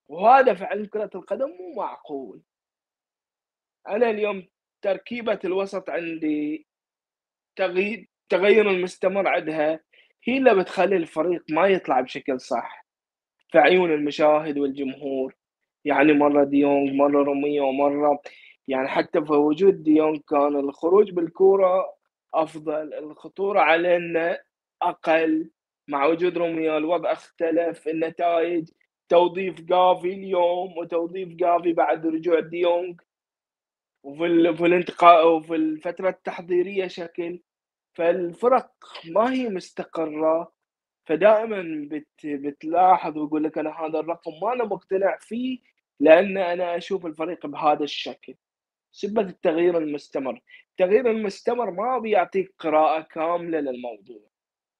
وهذا في كرة القدم مو معقول. أنا اليوم تركيبة الوسط عندي تغيير المستمر عندها هي اللي بتخلي الفريق ما يطلع بشكل صح. في عيون المشاهد والجمهور يعني مرة ديونج مرة روميو مرة يعني حتى في وجود ديونج كان الخروج بالكورة أفضل الخطورة علينا أقل. مع وجود روميو الوضع اختلف النتائج توظيف جافي اليوم وتوظيف جافي بعد رجوع ديونج وفي في الانتقاء وفي الفترة التحضيرية شكل. فالفرق ما هي مستقرة. فدائما بت بتلاحظ ويقول لك أنا هذا الرقم ما أنا مقتنع فيه لأن أنا أشوف الفريق بهذا الشكل. سبة التغيير المستمر. التغيير المستمر ما بيعطيك قراءة كاملة للموضوع.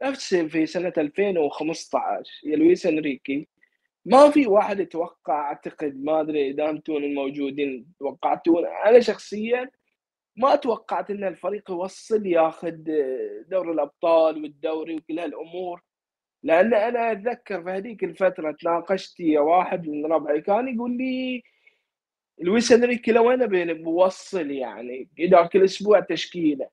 نفس في سنة 2015 يا لويس إنريكي ما في واحد يتوقع أعتقد ما أدري إذا أنتم الموجودين توقعتون. أنا شخصيا ما توقعت إن الفريق يوصل ياخذ دوري الأبطال والدوري وكل هالأمور. لأن أنا أتذكر في هذيك الفترة تناقشت يا واحد من ربعي كان يقول لي لويس إنريكي لو أنا بوصل يعني اذا كل أسبوع تشكيلة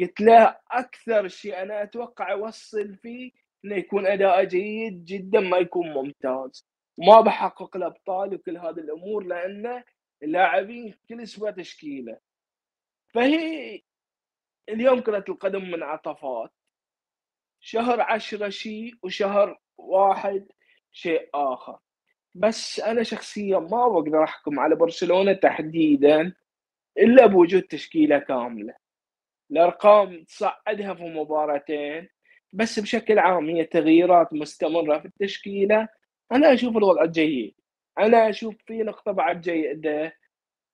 قلت له أكثر شيء أنا أتوقع يوصل فيه إنه يكون أداء جيد جدا ما يكون ممتاز. ما بحقق الأبطال وكل هذه الأمور لأن اللاعبين كل أسبوع تشكيلة. فهي اليوم كرة القدم من عطفات. شهر عشرة شيء وشهر واحد شيء آخر. بس أنا شخصيا ما بقدر أحكم على برشلونة تحديدا إلا بوجود تشكيلة كاملة. الأرقام تصعدها في مباراتين بس بشكل عام هي تغييرات مستمرة في التشكيلة. أنا أشوف الوضع جيد أنا أشوف في نقطة بعد جيدة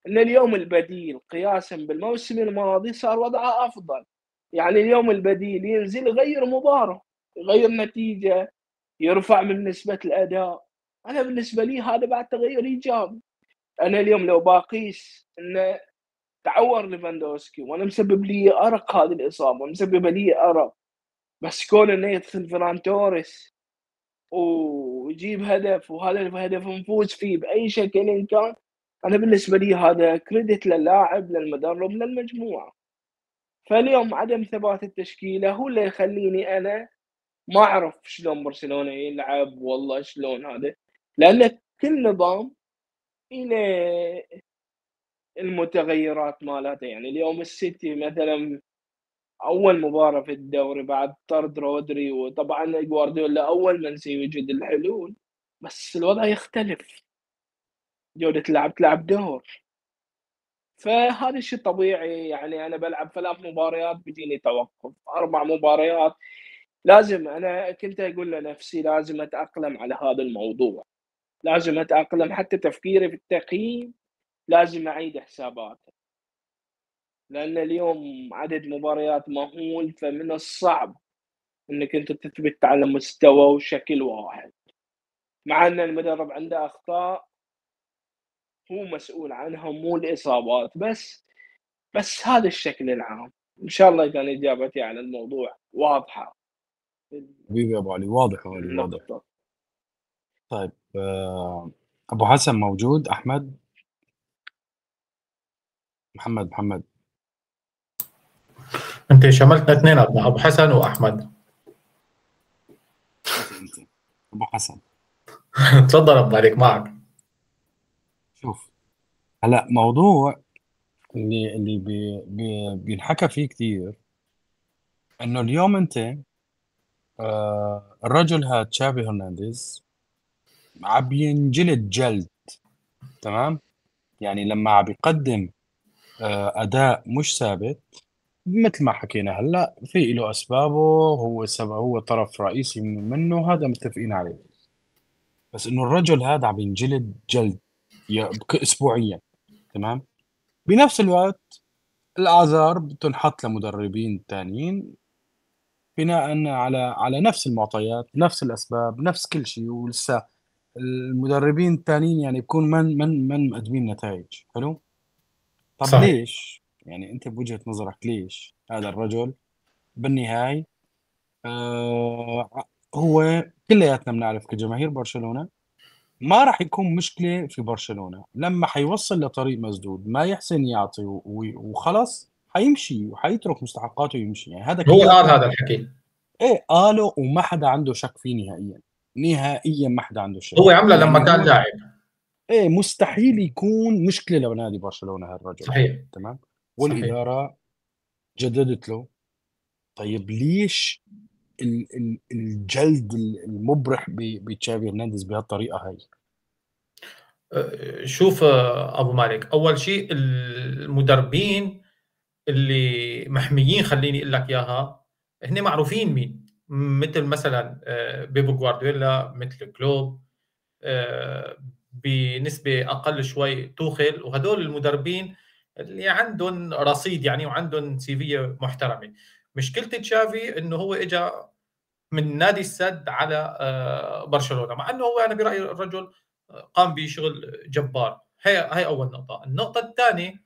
إن اليوم البديل قياسا بالموسم الماضي صار وضعه أفضل. يعني اليوم البديل ينزل يغير مباراة يغير نتيجة يرفع من نسبة الأداء. أنا بالنسبة لي هذا بعد تغير إيجابي. أنا اليوم لو باقيس انه تعور ليفاندوسكي وأنا مسبب لي أرق هذه الإصابة مسببه لي أرق. بس كون إنه يدخل فران توريس ويجيب هدف وهذا الهدف نفوز فيه بأي شكل كان. أنا بالنسبة لي هذا كريدت للاعب للمدرب للمجموعة. فاليوم عدم ثبات التشكيلة هو اللي يخليني أنا ما أعرف شلون برشلونة يلعب والله شلون هذا. لأن كل نظام إلى المتغيرات مالته يعني اليوم السيتي مثلا أول مباراة في الدوري بعد طرد رودري وطبعا جوارديولا أول من سيوجد الحلول بس الوضع يختلف. جودة اللعب تلعب دور. فهذا الشيء طبيعي يعني أنا بلعب ثلاث مباريات بيجيني توقف أربع مباريات. لازم أنا كنت أقول لنفسي لازم أتأقلم على هذا الموضوع. لازم أتأقلم حتى تفكيري في التقييم لازم أعيد حساباته لأن اليوم عدد مباريات مهول فمن الصعب إنك أنت تثبت على مستوى وشكل واحد. مع أن المدرب عنده أخطاء هو مسؤول عنها مو الإصابات بس بس هذا الشكل العام. إن شاء الله كان إجابتي على الموضوع واضحة. حبيبي يا أبو علي واضح واضح طيب آه، أبو حسن موجود؟ أحمد؟ محمد محمد. انت شملتنا اثنين أبو حسن وأحمد. أبو حسن. تفضل أبو عليك معك. شوف هلا موضوع اللي اللي بي بي بينحكى فيه كثير إنه اليوم أنت آه الرجل هذا تشافي هرنانديز عم ينجلد جلد تمام؟ يعني لما عم يقدم آه أداء مش ثابت مثل ما حكينا هلا في له أسبابه هو سبب هو طرف رئيسي منه هذا متفقين عليه. بس إنه الرجل هذا عم ينجلد جلد اسبوعيا تمام؟ بنفس الوقت الاعذار بتنحط لمدربين ثانيين بناء على على نفس المعطيات نفس الأسباب نفس كل شيء ولسه المدربين الثانيين يعني بكون من من من مقدمين نتائج. حلو؟ طب صحيح. ليش؟ يعني أنت بوجهة نظرك ليش هذا الرجل بالنهاية آه هو كلياتنا بنعرف كجماهير برشلونة ما راح يكون مشكلة في برشلونة. لما حيوصل لطريق مسدود ما يحسن يعطي وخلص حيمشي وحيترك مستحقاته ويمشي يعني هذا هو قال هذا الحكي. إيه قاله وما حدا عنده شك فيه نهائيا. نهائيا ما حدا عنده شك. هو عمله لما كان لاعب. إيه مستحيل يكون مشكلة لنادي برشلونة هالرجل. صحيح. تمام؟ والإدارة. جددت له. طيب ليش الجلد المبرح بتشافي هرنانديز بهالطريقة هاي؟ أه، شوف أه، أبو مالك أول شيء المدربين اللي محميين خليني أقول لك إياها هن معروفين مين؟ مثل مثلا آه، بيبو جوارديولا مثل كلوب بنسبة أقل شوي توخل وهدول المدربين اللي عندهم رصيد يعني وعندهم سيفيه محترمة. مشكلة تشافي إنه هو اجى من نادي السد على آه، برشلونة مع إنه هو أنا برأيي الرجل قام بشغل جبار. هي هي أول نقطة. النقطة الثانية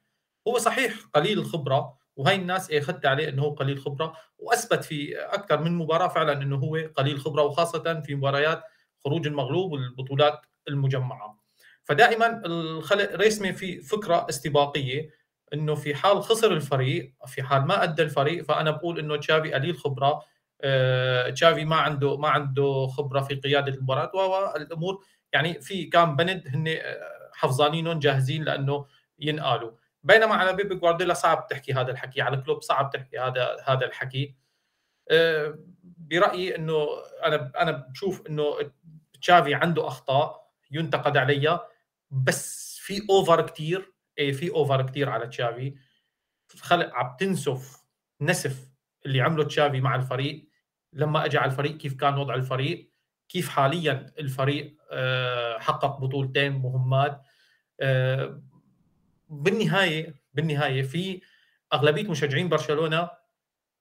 هو صحيح قليل الخبرة وهي الناس أخذت عليه إنه هو قليل خبرة وأثبت في أكثر من مباراة فعلا إنه هو قليل خبرة وخاصة في مباريات خروج المغلوب والبطولات المجمعة. فدائما الخلق رسمه في فكرة استباقية. إنه في حال خسر الفريق في حال ما أدى الفريق فأنا بقول إنه تشافي قليل خبرة آه، تشافي ما عنده ما عنده خبرة في قيادة المباراة والأمور يعني في كان بند هن آه، حفظانينهم جاهزين لأنه ينقالوا. بينما على بيبي جوارديولا صعب تحكي هذا الحكي على كلوب صعب تحكي هذا هذا الحكي. آه، برأيي إنه أنا أنا بشوف إنه تشافي عنده أخطاء ينتقد عليها بس في over كثير إيه في over كثير على تشافي. خلص عم تنسف نسف اللي عمله تشافي مع الفريق. لما اجى على الفريق كيف كان وضع الفريق؟ كيف حاليا الفريق آه، حقق بطولتين مهمات؟ آه، بالنهاية بالنهاية في أغلبية مشجعين برشلونة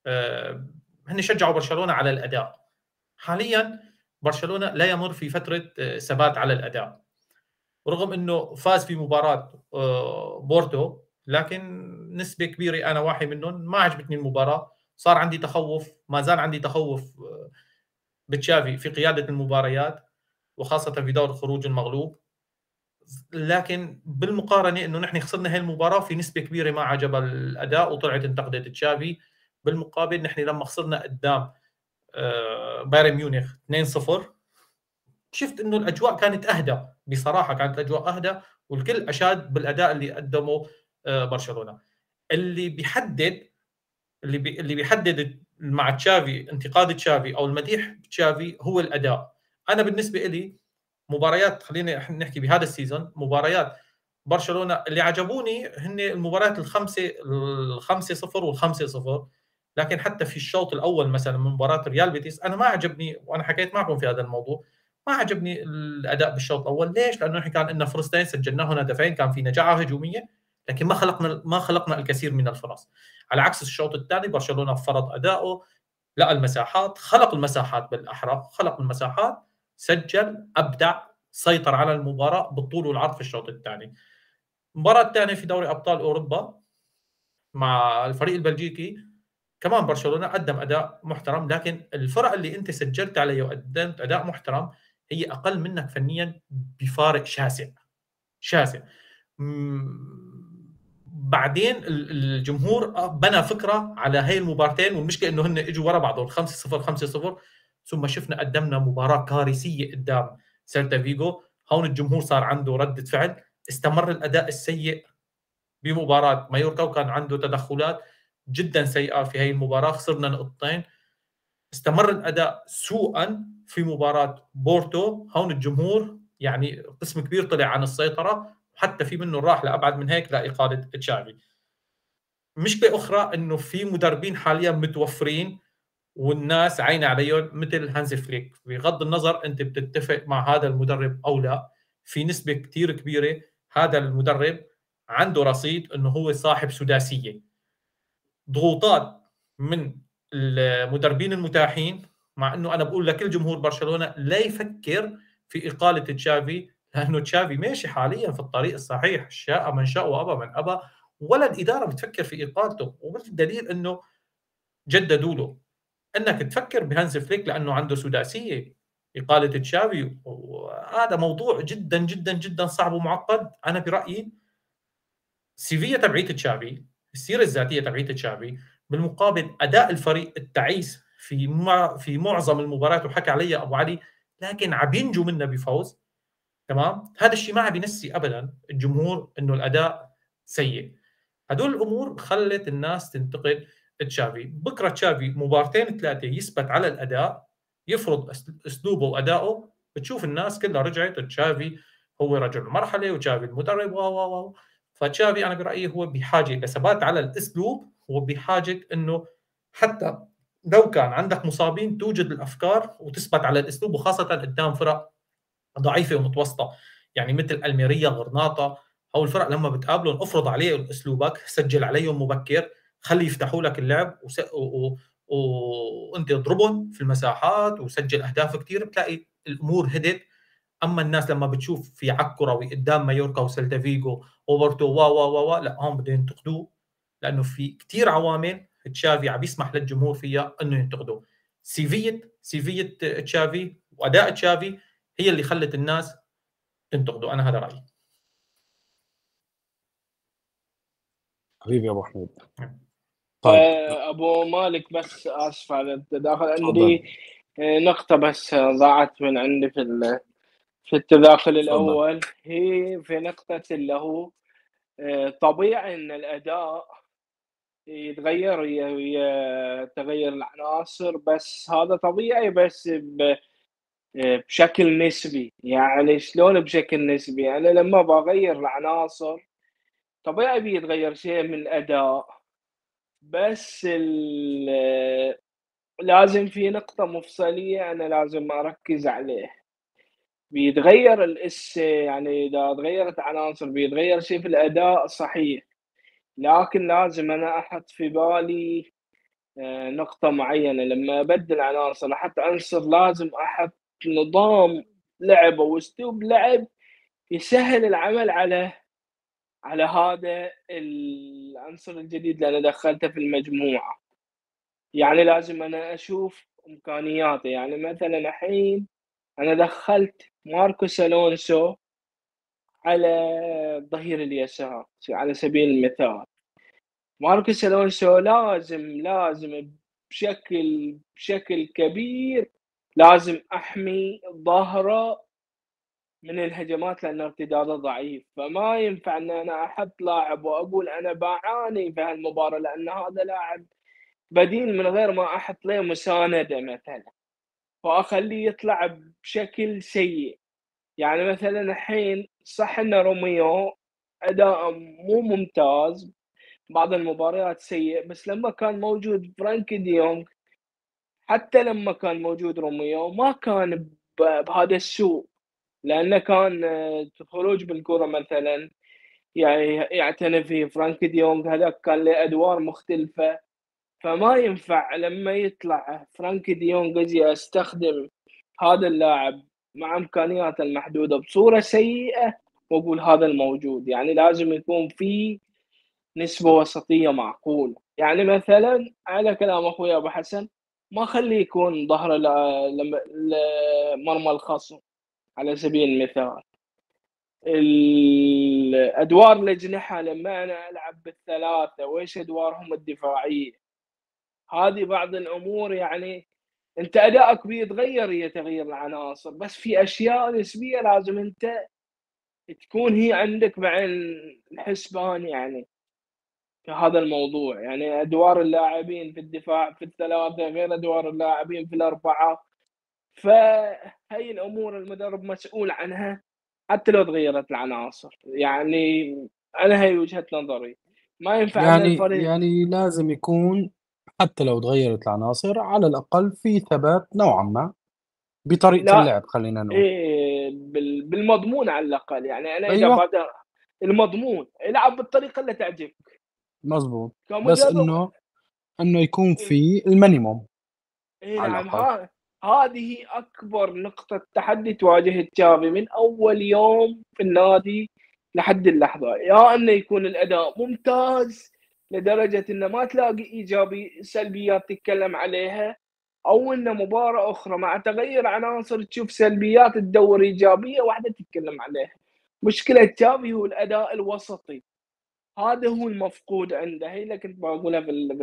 آه، هن شجعوا برشلونة على الأداء. حاليا برشلونة لا يمر في فترة ثبات على الأداء. رغم إنه فاز في مباراة بورتو لكن نسبة كبيرة أنا واحد منهم ما عجبتني المباراة. صار عندي تخوف ما زال عندي تخوف بتشافي في قيادة المباريات وخاصة في دور الخروج المغلوب. لكن بالمقارنة إنه نحن خسرنا هاي المباراة في نسبة كبيرة ما عجب الأداء وطلعت انتقدت تشافي. بالمقابل نحن لما خسرنا قدام آه، بايرن ميونخ 2-0 شفت إنه الأجواء كانت أهدى بصراحة كانت الأجواء أهدى والكل أشاد بالأداء اللي قدمه آه، برشلونة. اللي بيحدد اللي بي اللي بيحدد مع تشافي انتقاد تشافي أو المديح تشافي هو الأداء. أنا بالنسبة لي مباريات خلينا نحكي بهذا ال season مباريات برشلونة اللي عجبوني هن المباريات الخمسة الخمسة صفر والخمسة صفر. لكن حتى في الشوط الأول مثلا من مباراة ريال بيتيس أنا ما عجبني وأنا حكيت معكم في هذا الموضوع ما عجبني الأداء بالشوط الأول. ليش؟ لأنه نحن كان عندنا فرصتين سجلناهم هدفين كان في نجاعه هجومية لكن ما خلقنا ما خلقنا الكثير من الفرص. على عكس الشوط الثاني برشلونة فرض أداؤه لقى المساحات خلق المساحات بالاحرى خلق المساحات سجل أبدع سيطر على المباراة بالطول والعرض في الشوط الثاني. المباراة الثانية في دوري أبطال أوروبا مع الفريق البلجيكي كمان برشلونة قدم أداء محترم لكن الفرق اللي أنت سجلت عليه وقدمت أداء محترم هي أقل منك فنيا بفارق شاسع. شاسع. بعدين الجمهور بنى فكرة على هاي المبارتين والمشكلة إنه هن إجوا ورا بعضهم 5 0 5 0 ثم شفنا قدمنا مباراة كارثية قدام سيلتا فيجو. هون الجمهور صار عنده ردة فعل. استمر الأداء السيء بمباراة مايوركا وكان عنده تدخلات جدا سيئة في هاي المباراة. خسرنا نقطتين. استمر الأداء سوءا في مباراة بورتو. هون الجمهور يعني قسم كبير طلع عن السيطرة حتى في منه راح لأبعد من هيك لإقالة تشافي. مشكلة أخرى إنه في مدربين حاليا متوفرين والناس عينة عليهم مثل هانزي فليك. بغض النظر أنت بتتفق مع هذا المدرب أو لا في نسبة كثير كبيرة هذا المدرب عنده رصيد إنه هو صاحب سداسية. ضغوطات من المدربين المتاحين مع إنه أنا بقول لكل جمهور برشلونة لا يفكر في إقالة تشافي لأنه تشافي ماشي حاليا في الطريق الصحيح شاء من شاء وأبى من أبى ولا الإدارة بتفكر في إقالته والدليل إنه جددوا له. إنك تفكر بهانز فليك لأنه عنده سداسيه إقالة تشافي وهذا موضوع جدا جدا جدا صعب ومعقد. أنا برأيي السيفيه تبعية تشافي السيرة الذاتية تبعية تشافي بالمقابل أداء الفريق التعيس في في معظم المباريات وحكى عليها أبو علي لكن عم ينجو منا بفوز. تمام؟ هذا الشيء ما عم بينسي ابدا الجمهور إنه الأداء سيء. هدول الأمور خلت الناس تنتقد تشافي. بكرة تشافي مبارتين ثلاثة يثبت على الأداء يفرض أسلوبه وادائه بتشوف الناس كلها رجعت تشافي هو رجل المرحله وتشافي المدرب و و. فتشافي أنا برأيي هو بحاجة لثبات على الأسلوب هو بحاجه إنه حتى لو كان عندك مصابين توجد الأفكار وتثبت على الأسلوب وخاصة قدام فرق ضعيفة ومتوسطة. يعني مثل ألميريا غرناطة أو الفرق لما بتقابلهم افرض عليهم أسلوبك سجل عليهم مبكر خلي يفتحوا لك اللعب وس... و... و... وأنت اضربهم في المساحات وسجل أهداف كثير بتلاقي الأمور هدت. أما الناس لما بتشوف في عك كروي قدام مايوركا وسيلتا فيجو وبورتو وا وا وا, وا لا هون بدهم ينتقدوه. لأنه في كثير عوامل تشافي عم يسمح للجمهور فيها إنه ينتقدوا سيفيه سيفية تشافي وأداء تشافي هي اللي خلت الناس تنتقده أنا هذا رأيي. حبيبي يا أبو حميد. نعم. طيب. آه، أبو مالك بس آسف على التداخل. عندي آه، نقطة بس ضاعت من عندي في في التداخل الأول. هي في نقطة اللي هو آه، طبيعي إن الأداء يتغير ويا تغير العناصر بس هذا طبيعي بس بشكل نسبي. يعني شلون بشكل نسبي؟ أنا لما بغير العناصر طبيعي بيتغير شيء من الاداء بس لازم في نقطة مفصلية أنا لازم أركز عليه. بيتغير الاس يعني إذا تغيرت عناصر بيتغير شيء في الأداء صحيح. لكن لازم أنا أحط في بالي آه، نقطة معينة. لما أبدل عناصر أحط عنصر لازم أحط نظام لعب أو أسلوب لعب يسهل العمل على على هذا العنصر الجديد اللي أنا دخلته في المجموعة. يعني لازم أنا أشوف إمكانياته. يعني مثلا الحين أنا دخلت ماركوس ألونسو على الظهير اليسار على سبيل المثال. ماركوس الونسو لازم لازم بشكل بشكل كبير لازم أحمي ظهره من الهجمات لأن ارتداده ضعيف. فما ينفع إن أنا أحط لاعب وأقول أنا بعاني في هالمباراة لأن هذا لاعب بديل من غير ما أحط له مساندة مثلا. واخليه يطلع بشكل سيء. يعني مثلا الحين صح إن روميو أداء مو ممتاز بعض المباريات سيء بس لما كان موجود فرانك ديونغ حتى لما كان موجود روميو ما كان بهذا السوء لأنه كان خروج بالكرة مثلا يعني يعتني فيه فرانك ديونغ هذاك كان له أدوار مختلفة. فما ينفع لما يطلع فرانك ديونغ أجي استخدم هذا اللاعب مع إمكانياته المحدودة بصورة سيئة وأقول هذا الموجود. يعني لازم يكون في نسبة وسطية معقولة. يعني مثلا على كلام أخوي أبو حسن ما خليه يكون ظهره لمرمى الخصم على سبيل المثال. الأدوار الاجنحه لما أنا ألعب بالثلاثة وإيش أدوارهم الدفاعية؟ هذه بعض الأمور يعني أنت ادائك بيتغير هي تغيير العناصر. بس في أشياء نسبية لازم أنت تكون هي عندك بعين الحسبان يعني. هذا الموضوع. يعني أدوار اللاعبين في الدفاع في الثلاثة غير أدوار اللاعبين في الأربعة. فهي الأمور المدرب مسؤول عنها حتى لو تغيرت العناصر. يعني أنا هي وجهة نظري. ما ينفع يعني الفريق يعني لازم يكون حتى لو تغيرت العناصر على الأقل في ثبات نوعا ما بطريقة لا. اللعب خلينا نقول. إيه بالمضمون على الأقل. يعني أنا إذا أيوة. المضمون العب بالطريقة اللي تعجبك. مظبوط. بس إنه إنه يكون إيه. في المينيموم إيه نعم. هذه أكبر نقطة تحدي تواجه تشافي من أول يوم في النادي لحد اللحظة. يا انه يكون الأداء ممتاز لدرجة إنه ما تلاقي إيجابي سلبيات تتكلم عليها أو انه مباراة أخرى مع تغير عناصر تشوف سلبيات تدور إيجابية واحدة تتكلم عليها. مشكلة تشافي هو الأداء الوسطي. هذا هو المفقود عنده. هي اللي كنت بقولها في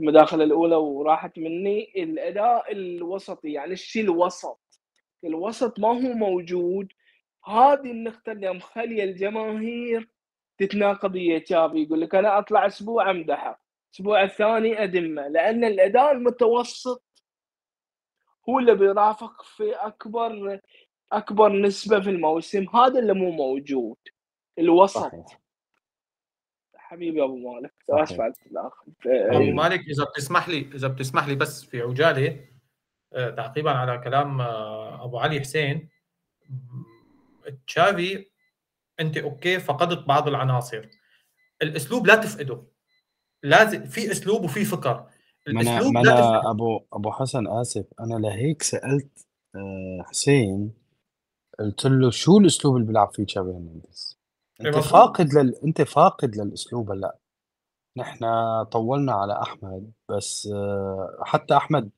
المداخله الأولى وراحت مني. الأداء الوسطي يعني الشيء الوسط؟ الوسط ما هو موجود. هذه النقطة اللي مخلية الجماهير تتناقض ويا تشافي. يقول لك أنا أطلع أسبوع أمدحه الأسبوع الثاني أدمه. لأن الأداء المتوسط هو اللي بيرافق في أكبر أكبر نسبة في الموسم. هذا اللي مو موجود. الوسط. صحيح. حبيبي أبو مالك. اسف على الآخر. أبو مالك إذا بتسمح لي إذا بتسمح لي بس في عجالة آه، تعقيبا على كلام آه، أبو علي حسين تشافي أنت أوكي فقدت بعض العناصر. الأسلوب لا تفقده. لازم في أسلوب وفي فكر. الأسلوب ما أنا أبو أبو حسن آسف أنا لهيك سألت آه، حسين قلت له شو الأسلوب اللي بيلعب فيه تشافي هرنانديز؟ أنت فاقد لل... أنت فاقد للأسلوب هلأ. نحن طولنا على أحمد بس آه، حتى أحمد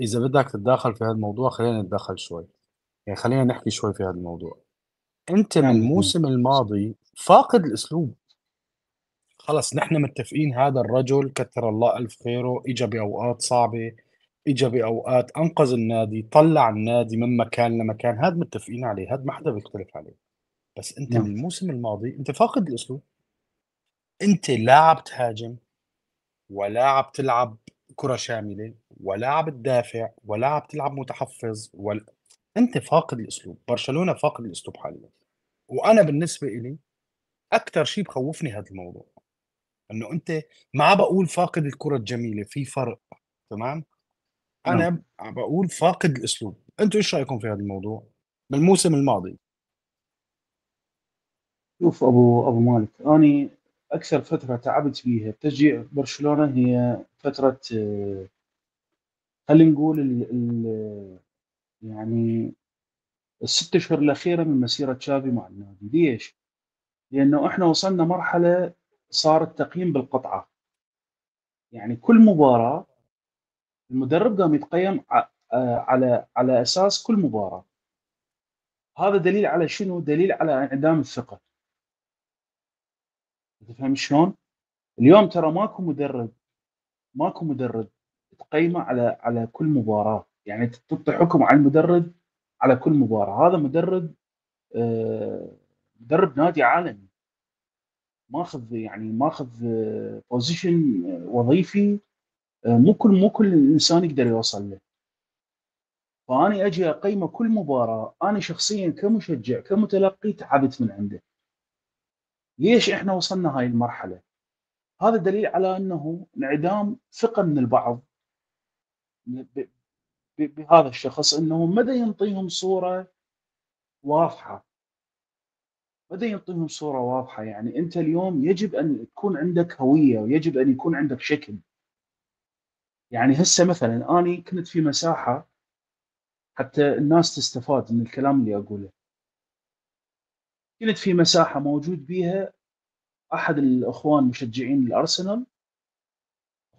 إذا بدك تتداخل في هذا الموضوع خلينا نتدخل شوي. يعني خلينا نحكي شوي في هذا الموضوع انت من نعم، الموسم الماضي فاقد الأسلوب. خلص نحن متفقين هذا الرجل كثر الله ألف خيره اجى بأوقات صعبة اجى بأوقات أنقذ النادي طلع النادي من مكان لمكان. هذا متفقين عليه هذا ما حدا بيختلف عليه. بس أنت نعم. من الموسم الماضي أنت فاقد الأسلوب. أنت لا عم تهاجم ولا عم تلعب كرة شاملة ولا عم تدافع ولا عم تلعب متحفظ ولا أنت فاقد الأسلوب. برشلونة فاقد الأسلوب حاليا. وأنا بالنسبة لي أكثر شيء بخوفني هذا الموضوع. إنه أنت ما بقول فاقد الكرة الجميلة في فرق. تمام؟ أنا نعم. عم بقول فاقد الأسلوب. أنتوا إيش رأيكم في هذا الموضوع؟ بالموسم الماضي. شوف أبو أبو مالك أني أكثر فترة تعبت فيها بتشجيع برشلونة هي فترة آه، خلينا نقول ال ال يعني الست أشهر الأخيرة من مسيرة تشافي مع النادي ليش؟ لأنه إحنا وصلنا مرحلة صار التقييم بالقطعة يعني كل مباراة المدرب قام يتقيم على على أساس كل مباراة هذا دليل على شنو؟ دليل على انعدام الثقة تفهم شلون؟ اليوم ترى ماكو مدرب ماكو مدرب تقيمه على على كل مباراة. يعني تعطي حكم على المدرب على كل مباراة. هذا مدرب آه، مدرب نادي عالمي. ماخذ يعني ماخذ بوزيشن آه، وظيفي آه، مو كل مو كل إنسان يقدر يوصل له. فاني أجي أقيمه كل مباراة. أنا شخصيا كمشجع كمتلقي تعبت من عنده. ليش إحنا وصلنا هاي المرحلة؟ هذا دليل على إنه انعدام ثقة من البعض. بهذا الشخص إنه مدى ينطيهم صورة واضحة؟ مدى ينطيهم صورة واضحة؟ يعني أنت اليوم يجب أن تكون عندك هوية ويجب أن يكون عندك شكل. يعني هسه مثلا أني كنت في مساحة حتى الناس تستفاد من الكلام اللي أقوله. كنت في مساحة موجود بيها أحد الإخوان مشجعين الأرسنال.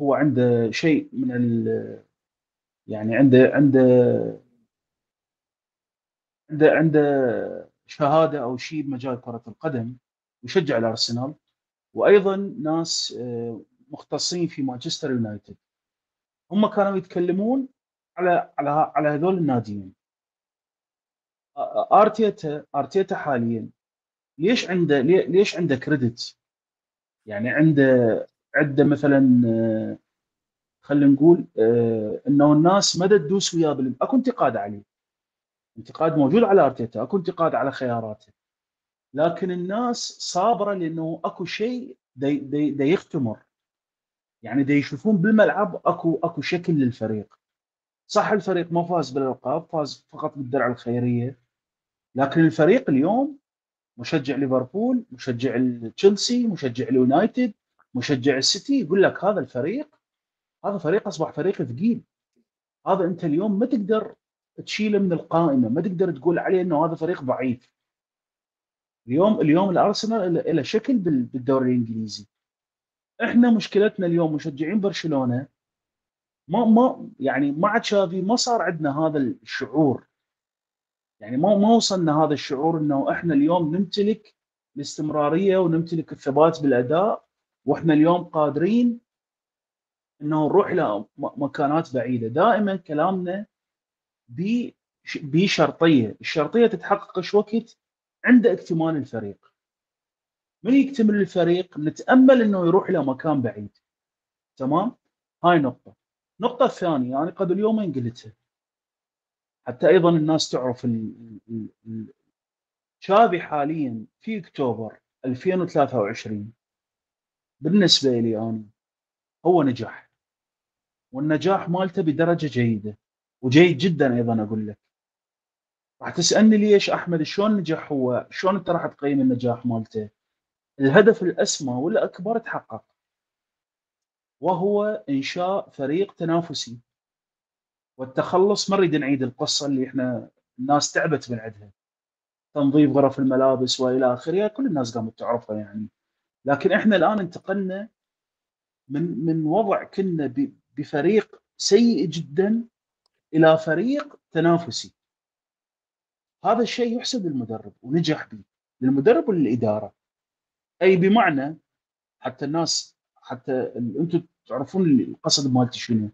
هو عنده شيء من ال يعني عنده عنده عنده عنده شهادة أو شيء بمجال كرة القدم يشجع الأرسنال. وأيضا ناس آه، مختصين في مانشستر يونايتد. هم كانوا يتكلمون على على على هذول الناديين. آرتيتا آرتيتا حاليا ليش عنده ليش عنده كريدت يعني عنده عنده مثلا آه، خلينا نقول آه، إنه الناس ما تدوس وياه بالم... أكو انتقاد عليه. انتقاد موجود على أرتيتا أكو انتقاد على خياراته. لكن الناس صابرة لأنه أكو شيء دي, دي, دي يختمر. يعني دي يشوفون بالملعب أكو أكو شكل للفريق. صح الفريق ما فاز بالألقاب فاز فقط بالدرع الخيرية. لكن الفريق اليوم مشجع ليفربول مشجع تشيلسي مشجع اليونايتد مشجع السيتي يقول لك هذا الفريق هذا فريق أصبح فريق ثقيل. هذا أنت اليوم ما تقدر تشيله من القائمة ما تقدر تقول عليه إنه هذا فريق ضعيف. اليوم اليوم الأرسنال له شكل بالدوري الإنجليزي. إحنا مشكلتنا اليوم مشجعين برشلونة ما ما يعني مع تشافي ما صار عندنا هذا الشعور. يعني ما ما وصلنا هذا الشعور إنه إحنا اليوم نمتلك الاستمرارية ونمتلك الثبات بالأداء وإحنا اليوم قادرين إنه نروح إلى مكانات بعيدة. دائما كلامنا بشرطية. الشرطية تتحقق إيش وقت؟ عند اكتمال الفريق. من يكتمل الفريق؟ نتأمل إنه يروح إلى مكان بعيد. تمام؟ هاي نقطة. النقطه الثانية أنا يعني قبل يومين قلتها. حتى أيضا الناس تعرف شافي حاليا في أكتوبر 2023 بالنسبة لي أنا هو نجح والنجاح مالته بدرجة جيدة وجيد جدا أيضا أقول لك. راح تسألني ليش أحمد شلون نجح هو؟ شلون أنت راح تقيم النجاح مالته؟ الهدف الأسمى والأكبر تحقق وهو إنشاء فريق تنافسي. والتخلص ما نريد نعيد القصة اللي إحنا الناس تعبت من عندها تنظيف غرف الملابس وإلى آخره كل الناس قامت تعرفها يعني. لكن إحنا الآن انتقلنا من من وضع كنا بفريق سيء جدا إلى فريق تنافسي. هذا الشيء يحسب للمدرب ونجح به. للمدرب وللإدارة. أي بمعنى حتى الناس حتى أنتم تعرفون القصد مالتي شنو؟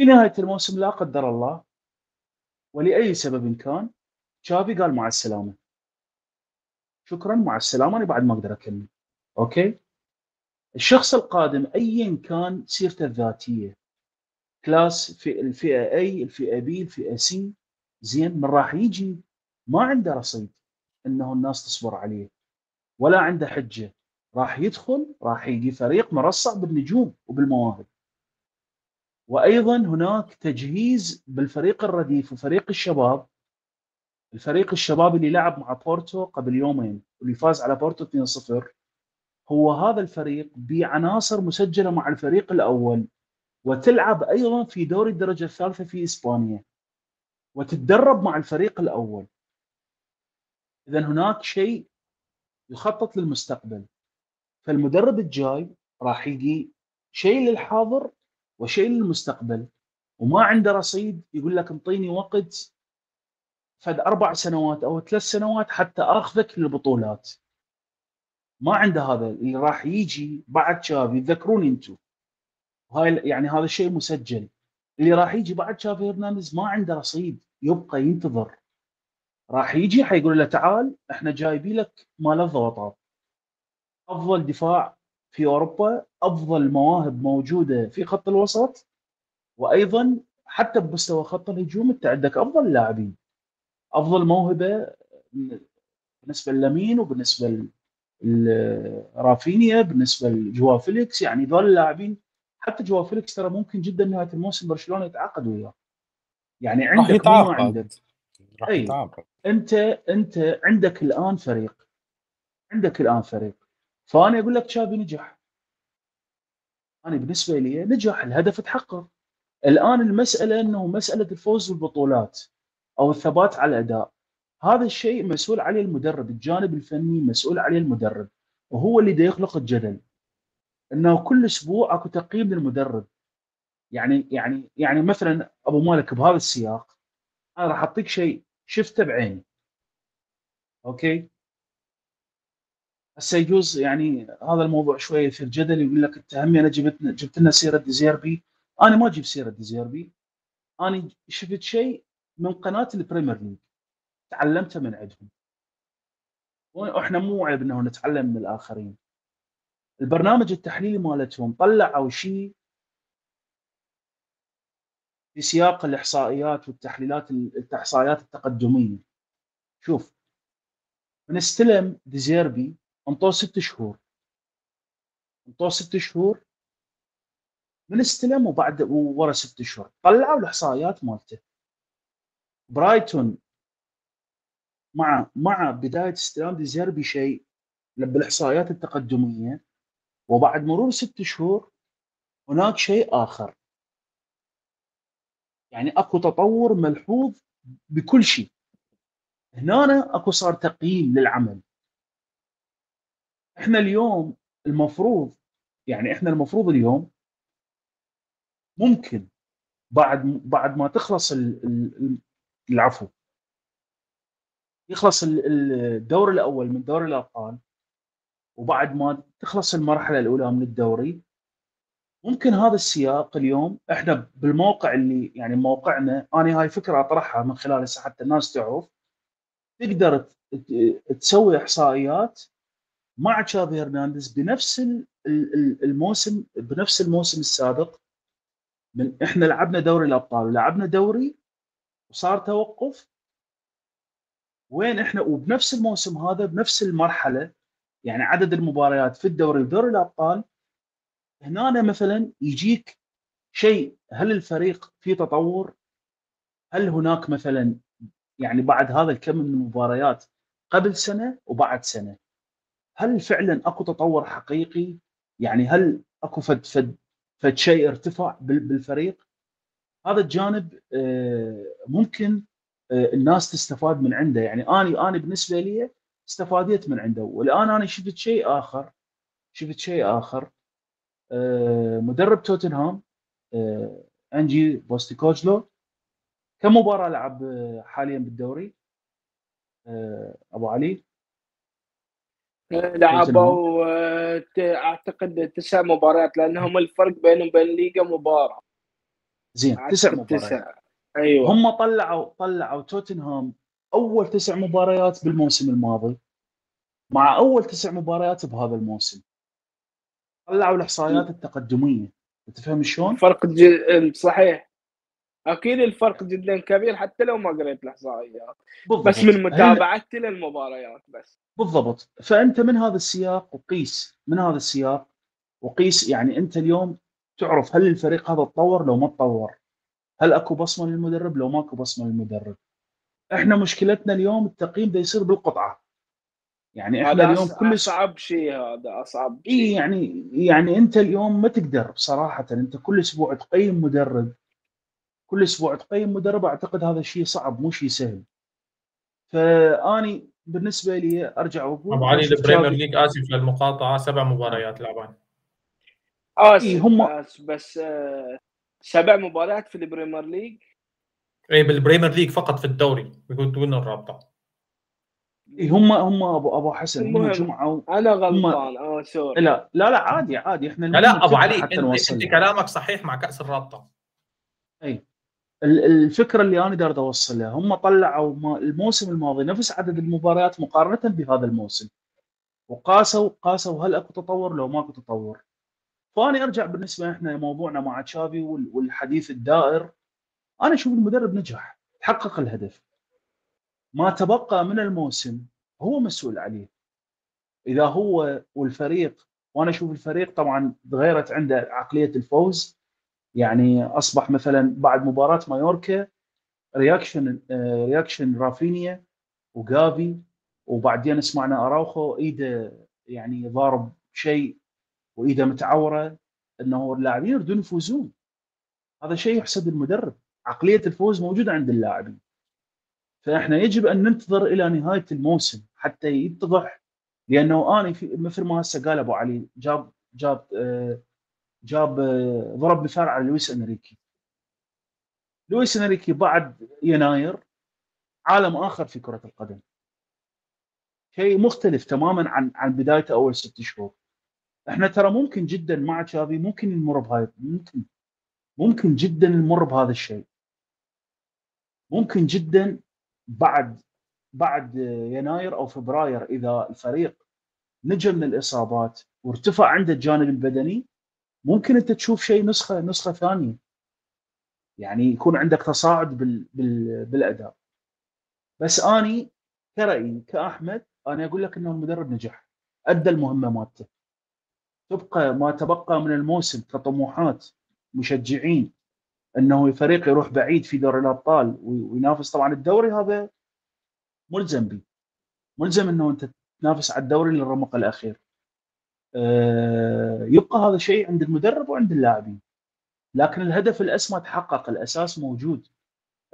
في نهاية الموسم لا قدر الله ولأي سبب كان شافي قال مع السلامة. شكرا مع السلامة أنا بعد ما أقدر أكمل. okay؟ الشخص القادم ايا كان سيرته الذاتية. class في الفئة A الفئة B الفئة C زين من راح يجي ما عنده رصيد إنه الناس تصبر عليه. ولا عنده حجة. راح يدخل راح يجي فريق مرصع بالنجوم وبالمواهب. وأيضا هناك تجهيز بالفريق الرديف وفريق الشباب. الفريق الشباب اللي لعب مع بورتو قبل يومين واللي فاز على بورتو 2-0 هو هذا الفريق بعناصر مسجلة مع الفريق الأول وتلعب أيضا في دوري الدرجة الثالثة في إسبانيا وتتدرب مع الفريق الأول. اذا هناك شيء يخطط للمستقبل. فالمدرب الجاي راح يجي شيء للحاضر وشيء للمستقبل. وما عنده رصيد يقول لك انطيني وقت فد أربع سنوات أو ثلاث سنوات حتى أخذك للبطولات. ما عنده هذا اللي راح يجي بعد شافي تذكروني أنتم. هاي يعني هذا الشيء مسجل. اللي راح يجي بعد شافي هرنانديز ما عنده رصيد يبقى ينتظر. راح يجي حيقول له تعال إحنا جايبين لك مال الضغطات أفضل دفاع في أوروبا أفضل مواهب موجودة في خط الوسط وأيضا حتى بمستوى خط الهجوم أنت عندك أفضل لاعبين. أفضل موهبة بالنسبة للامين وبالنسبة لرافينيا بالنسبة لجوا فيليكس. يعني ذول اللاعبين حتى جوا فيليكس ترى ممكن جدا نهاية الموسم برشلونة يتعاقد وياه. يعني عندك راح عندك. راح أي. يتعاقد. أنت أنت عندك الآن فريق. عندك الآن فريق. فأنا أقول لك تشافي نجح. أنا بالنسبة لي نجح الهدف تحقق. الآن المسألة إنه مسألة الفوز بالبطولات أو الثبات على الأداء. هذا الشيء مسؤول عليه المدرب الجانب الفني مسؤول عليه المدرب وهو اللي دا يخلق الجدل. إنه كل أسبوع أكو تقييم للمدرب. يعني يعني يعني مثلا أبو مالك بهذا السياق أنا راح أعطيك شيء شفته بعيني. okay؟ هسه يجوز يعني هذا الموضوع شوية يثير جدل يقول لك أنت أنا جبت جبت لنا سيرة ديزيربي أنا ما أجيب سيرة ديزيربي أنا شفت شيء من قناة البريمير ليج تعلمته من عندهم. وإحنا مو عيب إنه نتعلم من الآخرين. البرنامج التحليلي مالتهم طلعوا شيء في سياق الإحصائيات والتحليلات الاحصائيات التقدمية. شوف من استلم ديزيربي انطوه ست شهور. انطوه ست شهور من استلم وبعد ورا ست شهور. طلعوا الإحصائيات مالته. برايتون مع مع بداية استلام ديزيربي شيء بالإحصائيات التقدمية وبعد مرور ست شهور هناك شيء آخر. يعني أكو تطور ملحوظ بكل شيء. هنا أكو صار تقييم للعمل. إحنا اليوم المفروض يعني إحنا المفروض اليوم ممكن بعد بعد ما تخلص العفو يخلص الدور الأول من دوري الأبطال وبعد ما تخلص المرحلة الأولى من الدوري ممكن هذا السياق اليوم إحنا بالموقع اللي يعني موقعنا أنا هاي فكرة أطرحها من خلال حتى الناس تعرف تقدر تسوي إحصائيات مع تشافي هرنانديز بنفس الموسم بنفس الموسم السابق. من إحنا لعبنا دوري الأبطال ولعبنا دوري وصار توقف. وين إحنا؟ وبنفس الموسم هذا بنفس المرحلة يعني عدد المباريات في الدوري ودوري الأبطال. هنا مثلا يجيك شيء هل الفريق في تطور؟ هل هناك مثلا يعني بعد هذا الكم من المباريات قبل سنة وبعد سنة؟ هل فعلا أكو تطور حقيقي؟ يعني هل أكو فد فد فد شيء ارتفع بالفريق؟ هذا الجانب آه، ممكن آه، الناس تستفاد من عنده. يعني أنا أنا بالنسبة لي استفاديت من عنده. والآن أنا شفت شيء آخر. شفت شيء آخر. آه، مدرب توتنهام أنجي بوستيكوجلو كم مباراه لعب حاليا بالدوري أبو علي. لعبوا اعتقد تسع مباريات لأنهم الفرق بينهم وبين الليغا مباراة. زين تسع مباريات. تسع أيوه. هم طلعوا طلعوا توتنهام أول تسع مباريات بالموسم الماضي مع أول تسع مباريات بهذا الموسم. طلعوا الإحصائيات التقدمية. تفهم شلون؟ فرق جد... صحيح. أكيد الفرق جدا كبير حتى لو ما قريت الاحصائيات بس من متابعتي للمباريات بس. بالضبط. فأنت من هذا السياق وقيس من هذا السياق وقيس يعني أنت اليوم تعرف هل الفريق هذا تطور لو ما تطور؟ هل أكو بصمة للمدرب لو ماكو بصمة للمدرب إحنا مشكلتنا اليوم التقييم ده يصير بالقطعة. يعني إحنا اليوم كل أصعب شيء هذا أصعب شيء. اي يعني يعني أنت اليوم ما تقدر بصراحه أنت كل أسبوع تقيم مدرب كل أسبوع تقيم مدرب أعتقد هذا الشيء صعب مو شيء سهل. فأني بالنسبة لي أرجع وأقول أبو علي البريمير ليج آسف للمقاطعه سبع مباريات لعبان. آسف إيه هم بس آه سبع مباريات في البريمير ليج. اي بالبريمير ليج فقط في الدوري بدون الرابطة؟ إيه هم هم أبو أبو حسن هم جمعوا أنا غلطان. آه sorry لا لا لا عادي عادي إحنا لا لا أبو علي أنت, أنت كلامك صحيح مع كأس الرابطة. اي الفكرة اللي أنا دارد اوصلها هم طلعوا الموسم الماضي نفس عدد المباريات مقارنة بهذا الموسم. وقاسوا قاسوا هل أكو تطور؟ لو ماكو تطور. فاني أرجع بالنسبة إحنا موضوعنا مع تشافي والحديث الدائر. أنا أشوف المدرب نجح حقق الهدف. ما تبقى من الموسم هو مسؤول عليه. إذا هو والفريق وأنا أشوف الفريق طبعا تغيرت عنده عقلية الفوز. يعني أصبح مثلا بعد مباراة مايوركا reaction reaction رافينيا وجافي وبعدين سمعنا أراوخو إيده يعني ضارب شيء واذا متعورة إنه اللاعبين يريدون يفوزون. هذا شيء يحسد المدرب. عقلية الفوز موجودة عند اللاعبين. فإحنا يجب أن ننتظر إلى نهاية الموسم حتى يتضح لأنه أنا في مثل ما هسه قال أبو علي جاب جاب آه، جاب آه، ضرب مثال على لويس انريكي. لويس انريكي بعد يناير عالم آخر في كرة القدم. شيء مختلف تماما عن عن بدايته أول ست شهور. إحنا ترى ممكن جدا مع تشافي ممكن نمر بهاي ممكن ممكن جدا نمر بهذا الشيء. ممكن جدا بعد بعد يناير أو فبراير إذا الفريق نجا من الإصابات وارتفع عنده الجانب البدني ممكن أنت تشوف شيء نسخة نسخة ثانية. يعني يكون عندك تصاعد بال بال بالأداء. بس أني كرأيي كأحمد أنا أقول لك إنه المدرب نجح. أدى المهمة مالته. تبقى ما تبقى من الموسم كطموحات مشجعين إنه الفريق يروح بعيد في دوري الأبطال وينافس. طبعا الدوري هذا ملزم به ملزم إنه أنت تنافس على الدوري للرمق الأخير. يبقى هذا شيء عند المدرب وعند اللاعبين. لكن الهدف الاسمى تحقق الأساس موجود.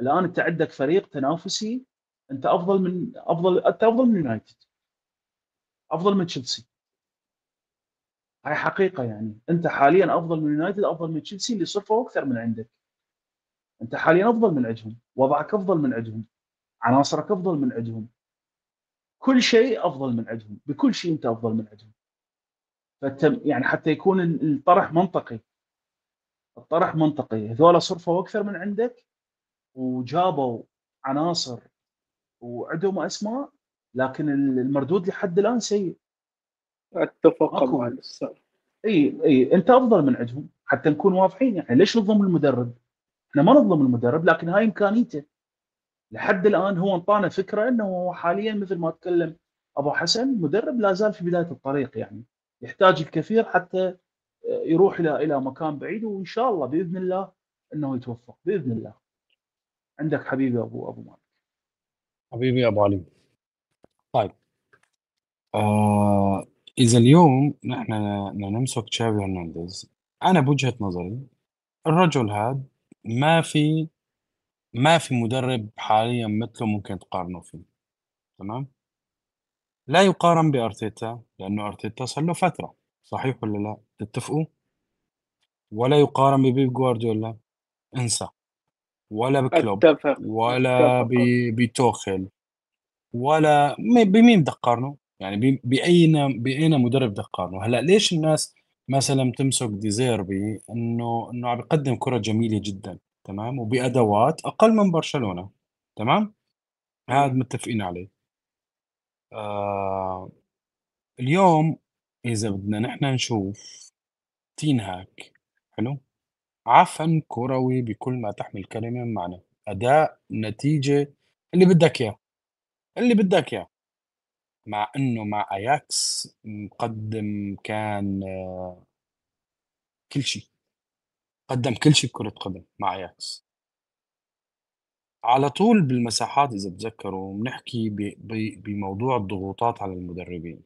الآن أنت عندك فريق تنافسي أنت أفضل من أفضل أنت أفضل من يونايتد. أفضل من تشيلسي. هاي حقيقة يعني. أنت حاليا أفضل من يونايتد أفضل من تشيلسي اللي صرفوا أكثر من عندك. أنت حاليا أفضل من عندهم. وضعك أفضل من عندهم. عناصرك أفضل من عندهم. كل شيء أفضل من عندهم. بكل شيء أنت أفضل من عندهم. يعني حتى يكون الطرح منطقي. الطرح منطقي. هذول صرفوا أكثر من عندك وجابوا عناصر وعندهم أسماء لكن المردود لحد الآن سيء. اتفق مع الأستاذ. إي إي أنت أفضل من عندهم حتى نكون واضحين. يعني ليش نظلم المدرب؟ إحنا ما نظلم المدرب لكن هاي إمكانيته. لحد الآن هو انطانا فكرة إنه هو حاليا مثل ما تكلم أبو حسن مدرب لا زال في بداية الطريق يعني. يحتاج الكثير حتى يروح إلى إلى مكان بعيد وإن شاء الله بإذن الله إنه يتوفق بإذن الله. عندك حبيبي أبو أبو مالك. حبيبي أبو علي. طيب. آه إذا اليوم نحن نمسك تشافي هرنانديز أنا بوجهة نظري الرجل هذا ما في ما في مدرب حاليا مثله ممكن تقارنه فيه. تمام؟ لا يقارن بأرتيتا لأنه أرتيتا صار له فترة. صحيح ولا لا؟ تتفقوا؟ ولا يقارن ببيب جوارديولا. انسى. ولا بكلوب. أتفق. ولا أتفق. بتوخل ولا بمين بدك تقارنه يعني بأين بأين مدرب بدك تقارنه هلأ ليش الناس مثلا تمسك ديزيربي إنه إنه عم بيقدم كرة جميلة جدا؟ تمام؟ وبأدوات أقل من برشلونة. تمام؟ هذا متفقين عليه. آه اليوم إذا بدنا نحن نشوف تين هاك حلو؟ عفن كروي بكل ما تحمل كلمة من معنى. أداء نتيجة اللي بدك إياه. اللي بدك إياه. مع إنه مع اياكس مقدم كان آه، كل شيء. قدم كل شيء بكرة قدم مع اياكس على طول بالمساحات إذا بتذكروا بنحكي بموضوع الضغوطات على المدربين.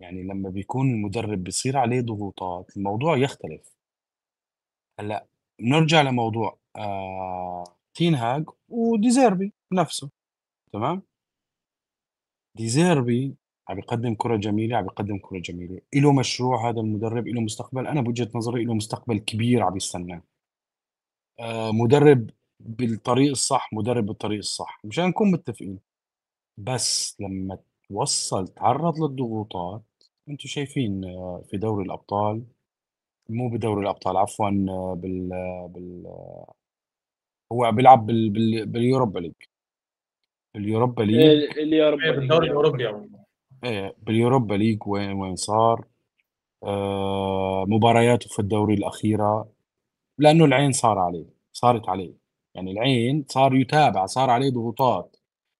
يعني لما بيكون المدرب بيصير عليه ضغوطات الموضوع يختلف. هلأ نرجع لموضوع آه تين هاج وديزيربي نفسه تمام؟ ديزيربي عم يقدم كرة جميلة عم يقدم كرة جميلة. له مشروع هذا المدرب له مستقبل. أنا بوجهة نظري له مستقبل كبير عم يستناه. آه مدرب بالطريق الصح مدرب بالطريق الصح مشان نكون متفقين. بس لما توصل تعرض للضغوطات أنتم شايفين آه، في دوري الأبطال مو بدوري الأبطال عفوا آه، بال بال هو بيلعب بال... بال... بال Europa League. ال Europa League ال Europa إيه، بالدوري الأوروبي إيه بال Europa League وين وين صار؟ آه مبارياته في الدوري الأخيرة لأنه العين صار عليه صارت عليه. يعني العين صار يتابع صار عليه ضغوطات.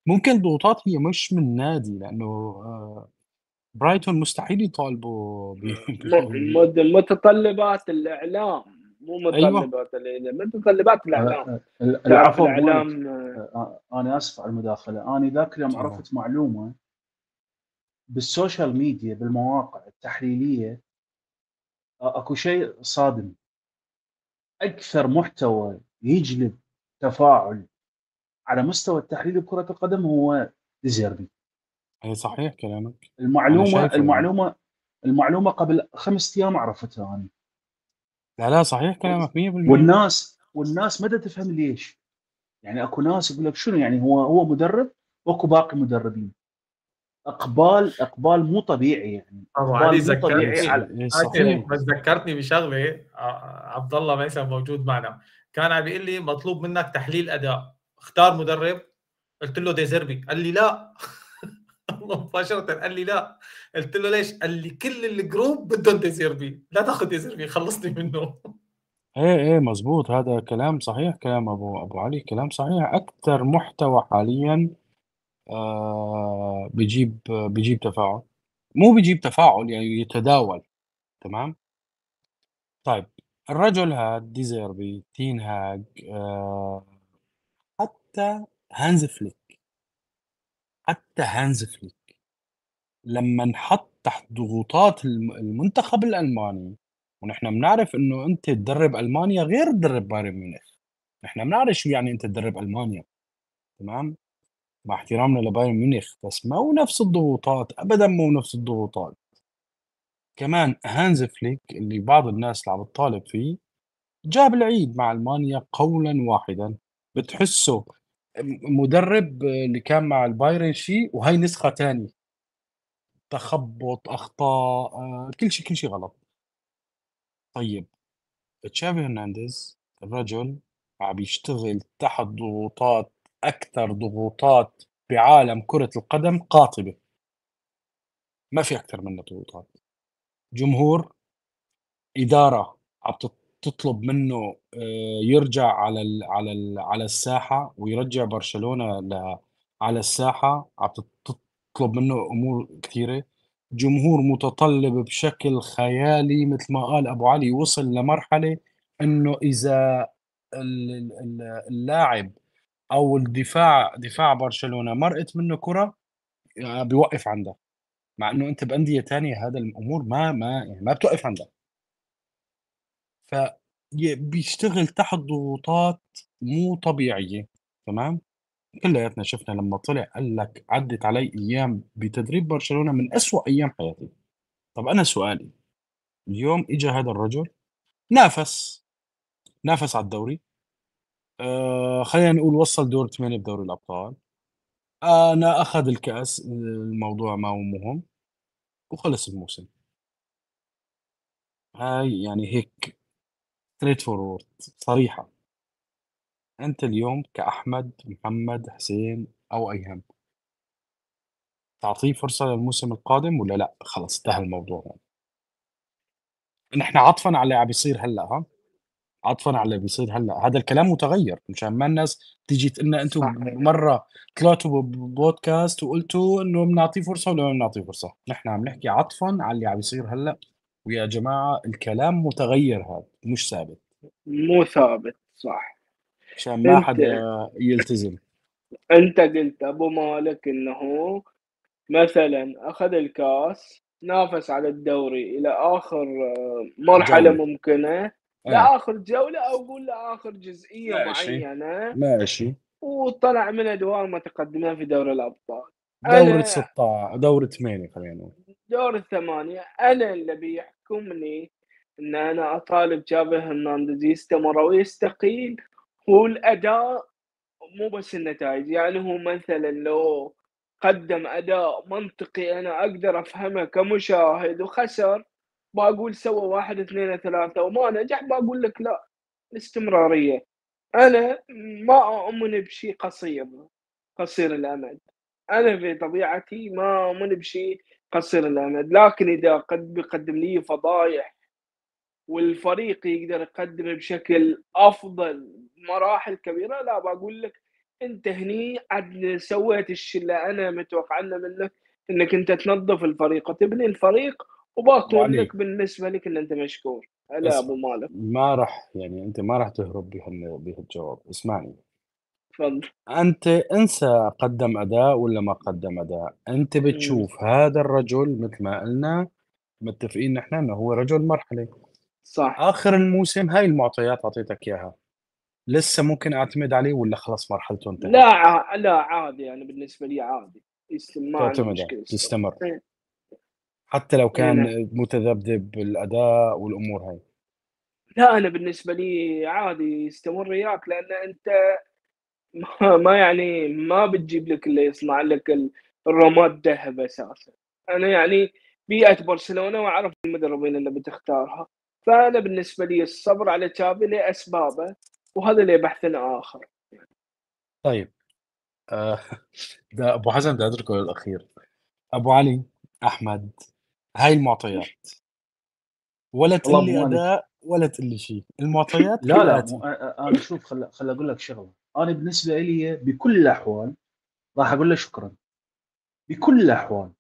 ممكن الضغوطات هي مش من نادي لأنه آه برايتون مستحيل يطالبوا متطلبات الإعلام مو أيوة. متطلبات أيوة. متطلبات الإعلام. العفو الإعلام أنا آسف على المداخلة. أنا ذاك اليوم عرفت معلومة بال social media بالمواقع التحليلية أكو شيء صادم. أكثر محتوى يجلب تفاعل على مستوى التحليل بكره القدم هو ديزيربي اي صحيح كلامك. المعلومه المعلومه المعلومة قبل خمس أيام عرفتها أنا. لا لا صحيح كلامك 100% والناس والناس ما تفهم ليش. يعني أكو ناس يقول لك شنو؟ يعني هو هو مدرب واكو باقي مدربين. اقبال إقبال مو طبيعي يعني. ابو علي ذكرتني على... بس ذكرتني بشغلة عبد الله ميسا موجود معنا. كان عم بيقول لي مطلوب منك تحليل أداء. اختار مدرب. قلت له ديزيربي. قال لي لا. مباشرة قال لي لا. قلت له ليش؟ قال لي كل ال group بدهم ديزيربي. لا تاخذ ديزيربي خلصني منه. إيه إيه مزبوط. هذا كلام صحيح كلام أبو أبو علي. كلام صحيح. أكثر محتوى حاليا آه بيجيب بيجيب تفاعل. مو بيجيب تفاعل يعني يتداول. تمام؟ طيب. الرجل هذا ديزيربي تين هاج آه حتى هانز فليك. حتى هانز فليك. لما انحط تحت ضغوطات المنتخب الألماني ونحن بنعرف إنه أنت تدرب ألمانيا غير تدرب بايرن ميونخ. نحن بنعرف شو يعني أنت تدرب ألمانيا. تمام؟ مع احترامنا لبايرن ميونخ بس ما هو نفس الضغوطات ابدا مو نفس الضغوطات. كمان هانز فليك اللي بعض الناس اللي عم تطالب فيه جاب العيد مع ألمانيا قولا واحدا. بتحسه مدرب اللي كان مع البايرن شيء وهي نسخة ثانية تخبط أخطاء آه، كل شيء كل شيء غلط. طيب تشافي هرنانديز الرجل عم يشتغل تحت ضغوطات أكثر ضغوطات بعالم كرة القدم قاطبة. ما في أكثر من ضغوطات. جمهور إدارة عم تطلب منه آه، يرجع على ال على ال على الساحة ويرجع برشلونة على الساحة. عم تطلب منه أمور كثيرة. جمهور متطلب بشكل خيالي مثل ما قال أبو علي وصل لمرحلة إنه إذا اللاعب أو الدفاع دفاع برشلونة مرقت منه كرة آه، بيوقف عندها مع إنه أنت بأندية تانية هذا الأمور ما ما يعني ما بتوقف عندها ف بيشتغل تحت ضغوطات مو طبيعية تمام؟ كلياتنا شفنا لما طلع قال لك عدت علي أيام بتدريب برشلونة من أسوأ أيام حياتي. طب أنا سؤالي اليوم اجى هذا الرجل نافس نافس على الدوري آه خلينا نقول وصل دور ثمانية بدوري الأبطال أنا أخذ الكأس الموضوع ما هو مهم. وخلص الموسم. هاي يعني هيك straightforward صريحة. أنت اليوم كأحمد محمد حسين أو أيهم تعطيه فرصة للموسم القادم ولا لأ؟ خلص انتهى الموضوع. نحن عطفا على اللي عم بيصير هلأ ها؟ عطفا على اللي بيصير هلأ. هذا الكلام متغير. مشان ما الناس تيجي تقول لنا أنتم مرة طلعتوا ببودكاست وقلتوا إنه بنعطيه فرصة ولا ما بنعطيه فرصة. نحن عم نحكي عطفا على اللي عم يصير هلأ. ويا جماعة الكلام متغير هذا. مش ثابت. مو ثابت صح. عشان ما حدا يلتزم. أنت قلت أبو مالك إنه مثلا أخذ الكاس نافس على الدوري إلى آخر مرحلة جولة. ممكنة. لاخر جولة أو قول لاخر جزئية ماشي. معينة. ماشي. وطلع من أدوار متقدمه في دوري الأبطال. دورة 16 دورة 8 خلينا نقول. دور الثمانية أنا اللي بيحكمني إن أنا أطالب جابر هرنانديز يستمر ويستقيل. هو الأداء مو بس النتائج يعني هو مثلا لو قدم أداء منطقي أنا أقدر أفهمه كمشاهد وخسر بقول سوى واحد اثنين ثلاثة وما نجح بقول لك لا الاستمرارية. أنا ما أؤمن بشيء قصير قصير الأمد. أنا في طبيعتي ما أؤمن بشيء قصير الأمد. لكن إذا قد بيقدم لي فضايح والفريق يقدر يقدم بشكل أفضل مراحل كبيرة لا بقول لك أنت هني عاد سويت الشيء اللي أنا متوقع منك إنك أنت تنظف الفريق وتبني الفريق وباكون لك بالنسبة لك ان أنت مشكور. هلا أبو مالك. ما راح يعني أنت ما راح تهرب بهالجواب. اسمعني. تفضل. أنت إنسى قدم أداء ولا ما قدم أداء؟ أنت بتشوف م. هذا الرجل مثل ما قلنا متفقين نحن إنه هو رجل مرحلة. صح. آخر الموسم هاي المعطيات أعطيتك إياها. لسه ممكن أعتمد عليه ولا خلاص مرحلته انتهت؟ لا. لا عادي يعني بالنسبة لي عادي. تعتمد تستمر. إيه. حتى لو كان إيه. متذبذب بالأداء والأمور هاي. لا أنا بالنسبة لي عادي يستمر وياك لأن أنت ما, ما يعني ما بتجيب لك اللي يصنع لك الرماد ذهب أساسا. أنا يعني بيئة برشلونة وأعرف المدربين اللي بتختارها. فأنا بالنسبة لي الصبر على تشافي لأسبابه وهذا له بحث آخر. طيب. آه ده أبو حسن بدي أتركه للأخير. أبو علي أحمد. هاي المعطيات. ولا تقول لي أداء ولا تقول لي شيء المعطيات لا لا أنا شوف خل خل أقول لك شغلة. أنا بالنسبة لي بكل الأحوال راح أقول له شكرا. بكل الأحوال.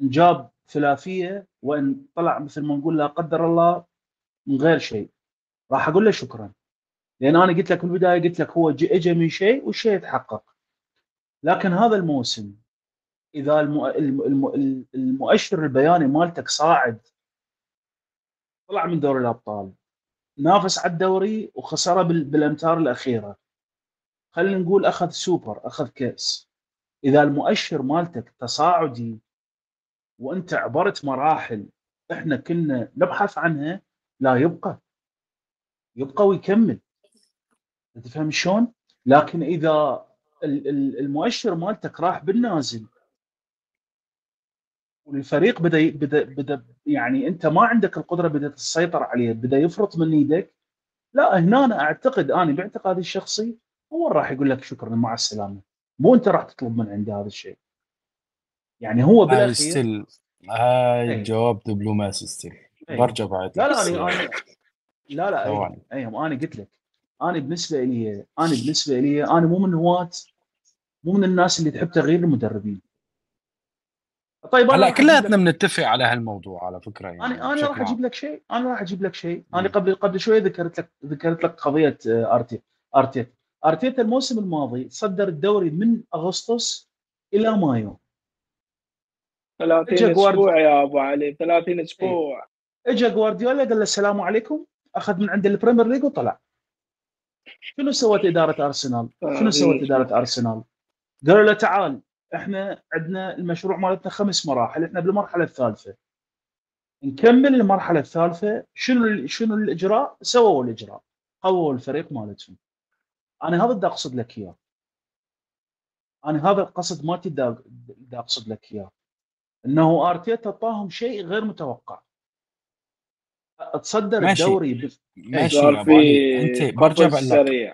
إن جاب ثلاثيه وإن طلع مثل ما نقول لا قدر الله من غير شيء. راح أقول له شكرا. لأن أنا قلت لك في البداية قلت لك هو اجى من شيء والشيء يتحقق لكن هذا الموسم إذا الم... الم... المؤشر البياني مالتك صاعد طلع من دوري الأبطال نافس على الدوري وخسره بال... بالأمتار الأخيرة. خلينا نقول أخذ سوبر أخذ كأس. إذا المؤشر مالتك تصاعدي وأنت عبرت مراحل إحنا كنا نبحث عنها لا يبقى. يبقى ويكمل. انت فاهم شلون؟ لكن إذا المؤشر مالتك راح بالنازل والفريق بدأ بدا بدأ يعني أنت ما عندك القدرة بدأت تسيطر عليه بدأ يفرط من إيدك لا هنا أنا أعتقد أنا باعتقادي الشخصي هو راح يقول لك شكرا مع السلامة. مو أنت راح تطلب من عندي هذا الشيء. يعني هو بالأخير هاي إيه. جواب دبلوماسي style إيه. برجع بعد. لا لا أنا لا لا اي أنا قلت لك. أنا بالنسبة لي أنا بالنسبة لي أنا مو من هواة مو من الناس اللي تحب تغيير المدربين. طيب هلا كلياتنا بنتفق على هالموضوع على فكرة يعني أنا أنا راح أجيب لك شيء أنا راح أجيب لك شيء. أنا قبل قبل شوي ذكرت لك ذكرت لك قضية ارتيتا أرتيتا. أرتيتا الموسم الماضي تصدر الدوري من أغسطس إلى مايو. 30 أسبوع يا أبو علي 30 أسبوع. اجى جوارديولا قال له السلام عليكم أخذ من عند ال Premier League وطلع. شنو سوت إدارة أرسنال؟ شنو سوت إدارة أرسنال؟ قالوا له تعال. إحنا عندنا المشروع مالتنا خمس مراحل إحنا بالمرحلة الثالثة. نكمل المرحلة الثالثة شنو شنو الإجراء؟ سووا الإجراء قووا الفريق مالتهم. أنا هذا بدي أقصد لك إياه. أنا هذا القصد مالتي بدي أقصد لك إياه. إنه أرتيتا اعطاهم شيء غير متوقع. تصدر ماشي. الدوري بف... ماشي أبو علي. أنت برجع بقول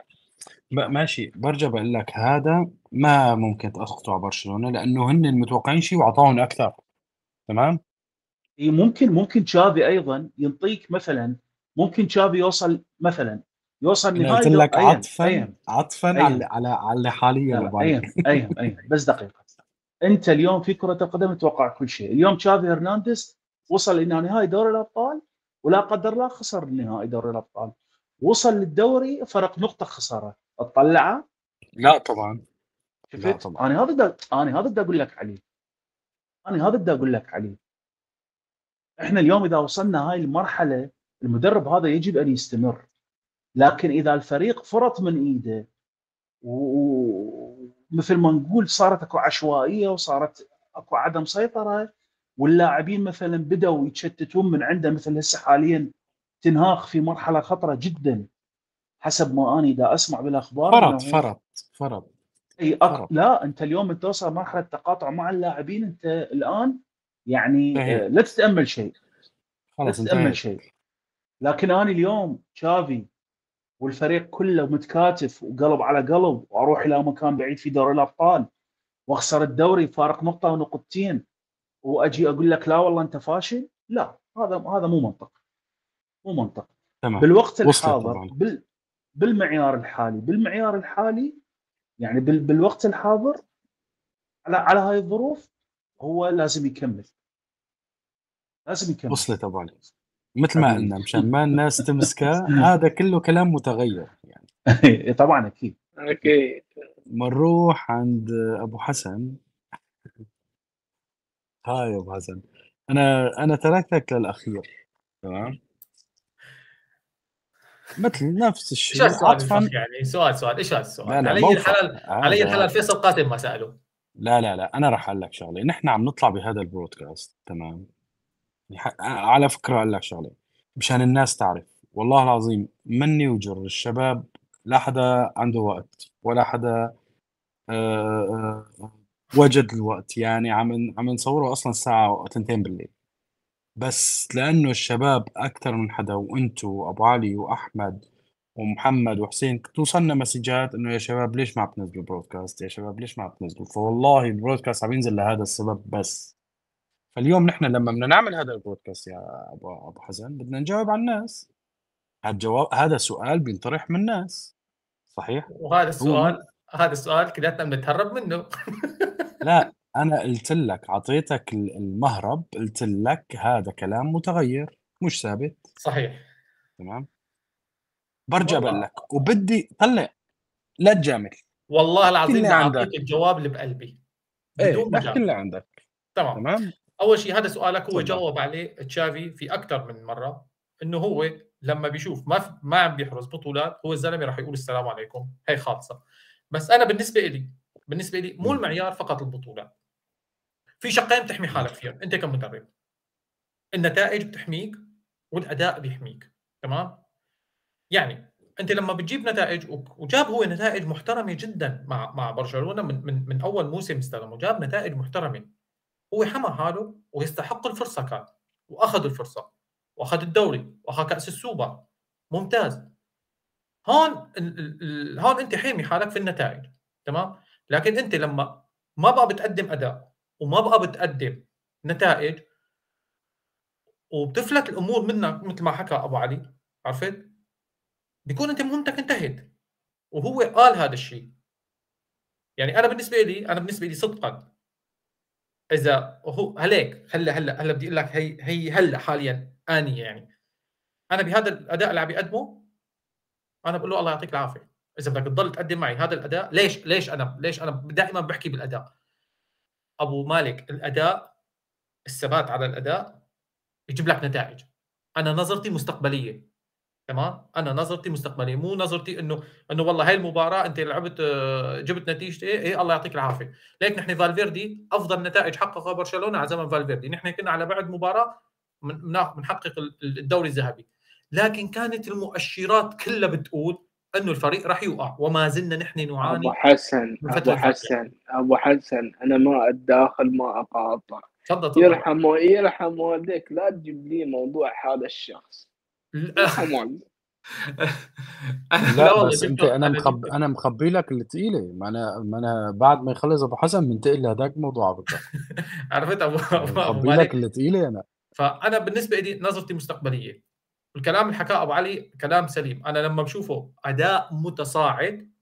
ماشي. برجع بقول لك هذا ما ممكن تسقطوا على برشلونة لأنه هن المتوقعين شيء وأعطاهم أكثر. تمام؟ إي ممكن ممكن تشافي أيضا ينطيك مثلا ممكن تشافي يوصل مثلا يوصل نهائي قلت لك عطفا عطفا على على على حاليا أيوه أيوه أيوه بس دقيقة أنت اليوم في كرة القدم تتوقع كل شيء. اليوم تشافي هرنانديز وصل إلى نهائي دوري الأبطال ولا قدر الله خسر النهائي دوري الأبطال. وصل للدوري فرق نقطة خسارة. تطلعه لا طبعا. شفت؟ لا طبعا. أنا هذا دا... أنا هذا بدي أقول لك عليه. أنا هذا بدي أقول لك عليه. إحنا اليوم إذا وصلنا هاي المرحلة المدرب هذا يجب أن يستمر. لكن إذا الفريق فرط من إيده ومثل ما نقول صارت أكو عشوائية وصارت أكو عدم سيطرة واللاعبين مثلا بدأوا يتشتتون من عنده مثل هسه حاليا تنهاخ في مرحلة خطرة جدا حسب ما اني دا أسمع بالأخبار فرط فرط فرط إي أك... لا أنت اليوم انت توصل مرحلة تقاطع مع اللاعبين أنت الآن يعني آه لا تتأمل شيء. لا تتأمل شيء. لكن أنا اليوم تشافي والفريق كله متكاتف وقلب على قلب وأروح إلى مكان بعيد في دوري الأبطال وأخسر الدوري فارق نقطة ونقطتين وأجي أقول لك لا والله أنت فاشل؟ لا هذا هذا مو منطق. مو منطق. تمام. بالوقت الحاضر بال بالمعيار الحالي بالمعيار الحالي يعني بال بالوقت الحاضر على على هاي الظروف هو لازم يكمل. لازم يكمل. وصلت ابو علي مثل ما قلنا مشان ما الناس تمسكه هذا كله كلام متغير يعني. طبعا أكيد. أكيد. بنروح عند أبو حسن. هاي أبو حسن. أنا أنا تركتك للأخير. تمام. مثل نفس الشيء. إيش السؤال يعني؟ سؤال سؤال إيش هذا السؤال؟ علي الحلال علي الحلال فيصل قاتل ما ساله لا لا لا أنا راح أقول لك شغلة. نحن عم نطلع بهذا البرودكاست تمام؟ على فكرة أقول لك شغلة مشان الناس تعرف. والله العظيم مني وجر الشباب لا حدا عنده وقت ولا حدا آه، آه، وجد الوقت. يعني عم عم نصوره أصلا الساعة 2 بالليل. بس لأنه الشباب أكثر من حدا وأنتو وأبو علي وأحمد ومحمد وحسين توصلنا مسجات إنه يا شباب ليش ما عم تنزلوا برودكاست يا شباب ليش ما عم تنزلوا فوالله البرودكاست عم ينزل لهذا السبب بس. فاليوم نحن لما بدنا نعمل هذا البودكاست يا ابو أبو حسن بدنا نجاوب على الناس. هذا جواب هذا سؤال بينطرح من الناس. صحيح؟ وهذا السؤال هذا السؤال كلياتنا بنتهرب منه. لا أنا قلت لك اعطيتك المهرب قلت لك هذا كلام متغير مش ثابت. صحيح. تمام؟ برجع بقول لك وبدي طلع لا تجامل. والله العظيم أعطيك الجواب اللي بقلبي إيه احكي اللي عندك. تمام. تمام؟ أول شيء هذا سؤالك هو جاوب عليه تشافي في أكثر من مرة إنه هو لما بيشوف ما ما عم بيحرز بطولات هو الزلمة راح يقول السلام عليكم. هي خالصة. بس أنا بالنسبة لي بالنسبة لي مو المعيار فقط البطولات. في شقين تحمي حالك فيهم. انت كمدرب النتائج بتحميك والأداء بيحميك. تمام؟ يعني انت لما بتجيب نتائج وجاب هو نتائج محترمة جدا مع مع برشلونة من من, من أول موسم استلم وجاب نتائج محترمة. هو حمى حاله ويستحق الفرصة كان. وأخذ الفرصة. وأخذ الدوري. وأخذ كأس السوبر. ممتاز. هون هون انت حامي حالك في النتائج. تمام؟ لكن انت لما ما بقى بتقدم أداء. وما بقى بتقدم نتائج وبتفلت الأمور منك مثل ما حكى أبو علي عرفت؟ بيكون أنت مهمتك انتهت وهو قال هذا الشيء. يعني أنا بالنسبة لي أنا بالنسبة لي صدقا إذا هو هليك هلأ هلأ هلأ بدي أقول لك هي هي هلأ حاليا اني يعني. أنا بهذا الأداء اللي عم بيقدمه أنا بقول له الله يعطيك العافية. إذا بدك تضل تقدم معي هذا الأداء ليش ليش أنا ليش أنا دائما بحكي بالأداء؟ أبو مالك الأداء الثبات على الأداء يجيب لك نتائج. أنا نظرتي مستقبلية تمام؟ أنا نظرتي مستقبلية مو نظرتي إنه إنه والله هاي المباراة أنت لعبت آه، جبت نتيجة إيه, إيه الله يعطيك العافية. ليك نحن فالفيردي أفضل نتائج حققها برشلونة على زمن فالفيردي. نحن كنا على بعد مباراة بنحقق الدوري الذهبي. لكن كانت المؤشرات كلها بتقول أنه الفريق راح يوقع وما زلنا نحن نعاني أبو حسن أبو حسن أبو حسن أنا ما أتداخل ما أقاطع. تفضل يرحم يرحم والديك لا تجيب لي موضوع هذا الشخص. يرحم لا بس أنت أنا مخب أنا مخبي لك الثقيله ما أنا ما أنا بعد ما يخلص أبو حسن بنتقل لهذاك الموضوع بالضبط عرفت؟ ابو مخبي لك الثقيله أنا. فأنا بالنسبة لي نظرتي مستقبلية. الكلام اللي حكاه أبو علي كلام سليم. أنا لما بشوفه أداء متصاعد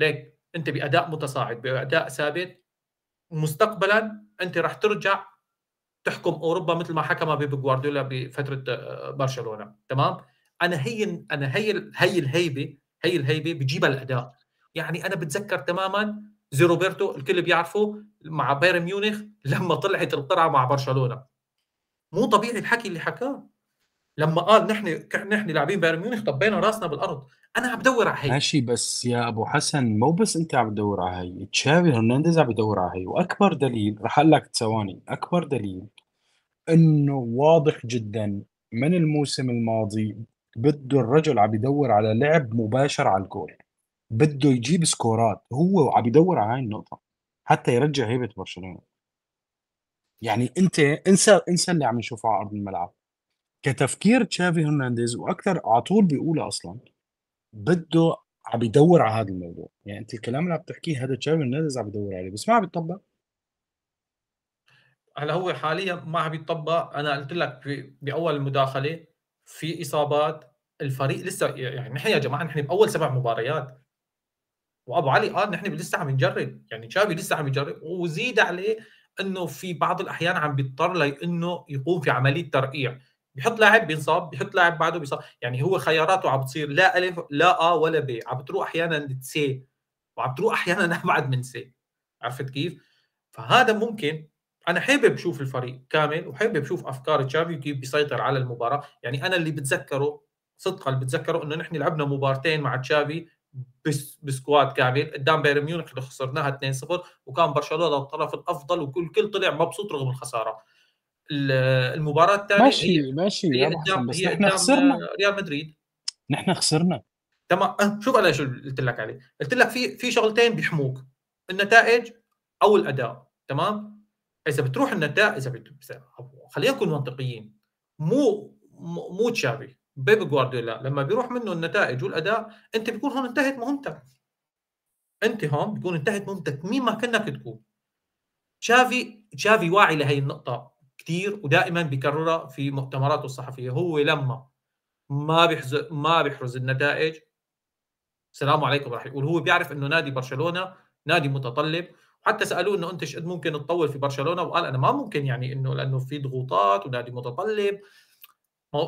ليك أنت بأداء متصاعد بأداء ثابت مستقبلا أنت راح ترجع تحكم أوروبا مثل ما حكم بيب جوارديولا بفترة آه، برشلونة. تمام؟ أنا هي أنا هي هي الهيبة هي الهيبة بجيبها الأداء. يعني أنا بتذكر تماما زي روبرتو الكل بيعرفه مع بايرن ميونخ لما طلعت القرعة مع برشلونة. مو طبيعي الحكي اللي حكاه. لما قال نحن نحن لاعبين بايرن ميونخ طبينا راسنا بالأرض أنا عم بدور على هي. ماشي بس يا أبو حسن مو بس أنت عم تدور على هي تشافي هرنانديز عم يدور على هي وأكبر دليل رح أقول لك ثواني أكبر دليل إنه واضح جدا من الموسم الماضي بده الرجل عم يدور على لعب مباشر على الجول بده يجيب سكورات هو عم يدور على هاي النقطة حتى يرجع هيبة برشلونة. يعني أنت انسى انسى اللي عم نشوفه على أرض الملعب. كتفكير تشافي هرنانديز وأكثر على طول بيقولها أصلا بده عم يدور على هذا الموضوع. يعني أنت الكلام اللي عم تحكيه هذا تشافي هرنانديز عم يدور عليه بس ما عم يطبق هلأ هو حاليا ما عم يطبق أنا قلت لك بأول المداخلة في إصابات الفريق لسه يعني نحن يا جماعة نحن بأول سبع مباريات. وأبو علي قال نحن لسه عم نجرب. يعني تشافي لسه عم يجرب. وزيد عليه إنه في بعض الأحيان عم بيضطر لإنه يقوم في عملية ترقيع. بيحط لاعب بينصاب بيحط لاعب بعده بيصاب. يعني هو خياراته عم بتصير لا الف لا أ ولا ب. عم بتروح أحيانا C وعم تروح أحيانا أبعد من C عرفت كيف؟ فهذا ممكن. أنا حابب أشوف الفريق كامل وحابب أشوف أفكار تشافي وكيف بيسيطر على المباراة. يعني أنا اللي بتذكره صدقا اللي بتذكره إنه نحن لعبنا مبارتين مع تشافي بس ب squad كامل. قدام بايرن ميونخ اللي خسرناها 2-0 وكان برشلونة الطرف الأفضل وكل كل طلع مبسوط رغم الخسارة. المباراة الثانية ماشي هي ماشي هي قدام بس هي نحن خسرنا. ريال مدريد. نحن خسرنا. تمام. أه شوف أنا شو قلت لك عليه. قلت لك في في شغلتين بيحموك. النتائج أو الأداء. تمام؟ إذا بتروح النتائج إذا بت... خلينا نكون منطقيين. مو مو تشافي بيب جوارديولا لما بيروح منه النتائج والأداء أنت بيكون هون انتهت مهمتك. أنت هون بيكون انتهت مهمتك مين ما كانك تكون تشافي تشافي واعي لهي النقطة. كثير ودائما بيكررها في مؤتمراته الصحفية. هو لما ما بيحز ما بيحرز النتائج السلام عليكم راح يقول. هو بيعرف إنه نادي برشلونة نادي متطلب. حتى سألوه إنه أنت قد ممكن تطول في برشلونة؟ وقال أنا ما ممكن يعني إنه لأنه في ضغوطات ونادي متطلب.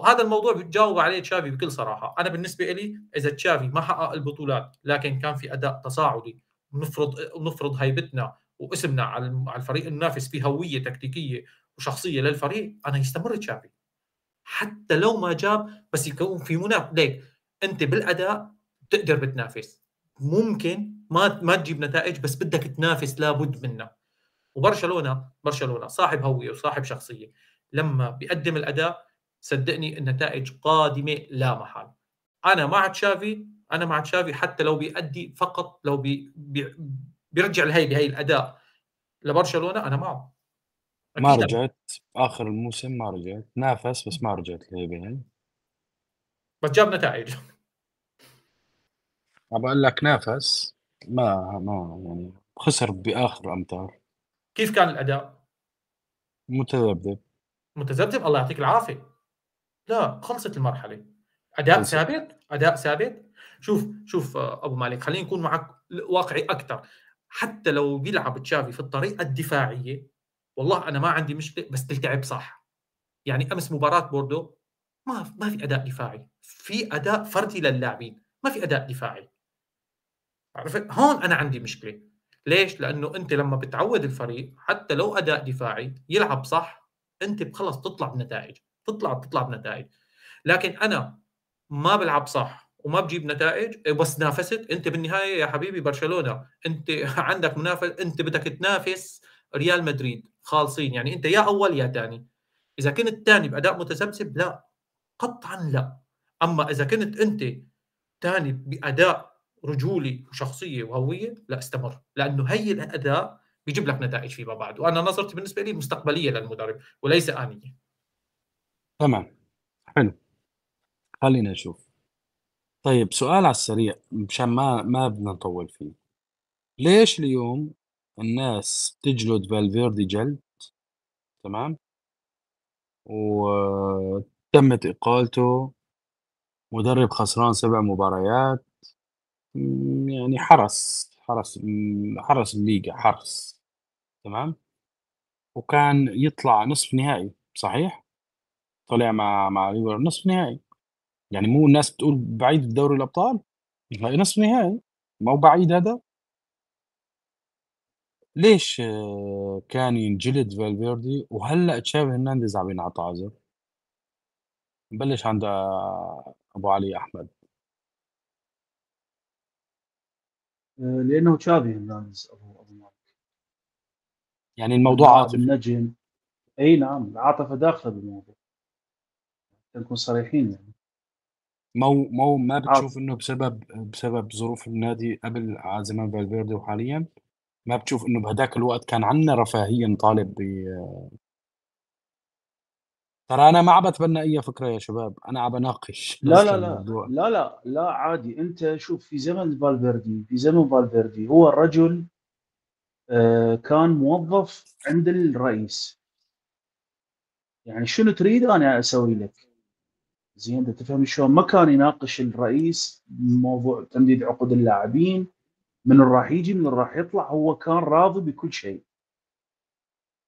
هذا الموضوع بتجاوب عليه تشافي بكل صراحة. أنا بالنسبة لي إذا تشافي ما حقق البطولات لكن كان في أداء تصاعدي ونفرض نفرض هيبتنا واسمنا على الفريق المنافس في هوية تكتيكية وشخصيه للفريق أنا يستمر تشافي. حتى لو ما جاب بس يكون في منافس ليك أنت بالأداء تقدر بتنافس. ممكن ما ما تجيب نتائج بس بدك تنافس لابد منها. وبرشلونة برشلونة صاحب هوية وصاحب شخصية. لما بيقدم الأداء صدقني النتائج قادمة لا محال. أنا مع تشافي أنا مع تشافي حتى لو بيأدي فقط لو بي بي بيرجع لهي بهي الأداء لبرشلونة أنا معه. ما رجعت آخر الموسم ما رجعت نافس بس ما رجعت بهي بس جاب نتائج. بقول لك نافس ما ما يعني خسر بآخر أمتار. كيف كان الأداء؟ متذبذب. متذبذب الله يعطيك العافية. لا خلصت المرحلة. أداء خلصت. ثابت أداء ثابت. شوف شوف أبو مالك خلينا نكون معك واقعي أكثر حتى لو بيلعب تشافي في الطريقة الدفاعية والله أنا ما عندي مشكلة بس تلتعب صح. يعني أمس مباراة بوردو ما ما في أداء دفاعي. في أداء فردي للاعبين ما في أداء دفاعي. عرفت؟ هون أنا عندي مشكلة. ليش؟ لأنه أنت لما بتعود الفريق حتى لو أداء دفاعي يلعب صح أنت خلص تطلع بنتائج تطلع بتطلع بنتائج. لكن أنا ما بلعب صح وما بجيب نتائج بس نافست. أنت بالنهاية يا حبيبي برشلونة أنت عندك منافس أنت بدك تنافس ريال مدريد. خالصين. يعني أنت يا أول يا ثاني. إذا كنت ثاني بأداء متسبسب لا. قطعا لا. أما إذا كنت أنت ثاني بأداء رجولي وشخصية وهوية لا استمر. لأنه هي الأداء بيجيب لك نتائج فيما بعد. وأنا نظرتي بالنسبة لي مستقبلية للمدرب وليس آنية. تمام. حلو. خلينا نشوف. طيب سؤال على السريع مشان ما ما بدنا نطول فيه. ليش اليوم الناس تجلد فالفيردي جلد تمام؟ وتمت إقالته مدرب خسران سبع مباريات يعني حرس حرس حرس الليجا حرس تمام؟ وكان يطلع نصف نهائي صحيح؟ طلع مع مع نصف نهائي. يعني مو الناس بتقول بعيد بدوري الأبطال؟ نصف نهائي. ما هو بعيد هذا؟ ليش كان ينجلد فالفيردي؟ وهلأ تشافي هرنانديز عم ينعطى عذر؟ نبلش عند أبو علي أحمد. آه، لأنه تشافي هرنانديز أبو أبو مالك. يعني الموضوع عاطفي. النجم إي نعم العاطفة داخلة بالموضوع. نكون صريحين يعني. مو مو ما بتشوف إنه بسبب بسبب ظروف النادي قبل زمان فالفيردي وحاليا؟ ما بتشوف إنه بهداك الوقت كان عندنا رفاهية نطالب ب ترى أنا ما عم بتبنى أي فكرة يا شباب أنا عم بناقش لا لا لا لا لا لا عادي. أنت شوف في زمن فالفيردي في زمن فالفيردي هو الرجل آه، كان موظف عند الرئيس. يعني شنو تريد أنا أسوي لك؟ زين أنت تفهم شلون؟ ما كان يناقش الرئيس موضوع تمديد عقود اللاعبين من راح يجي من راح يطلع هو كان راضي بكل شيء.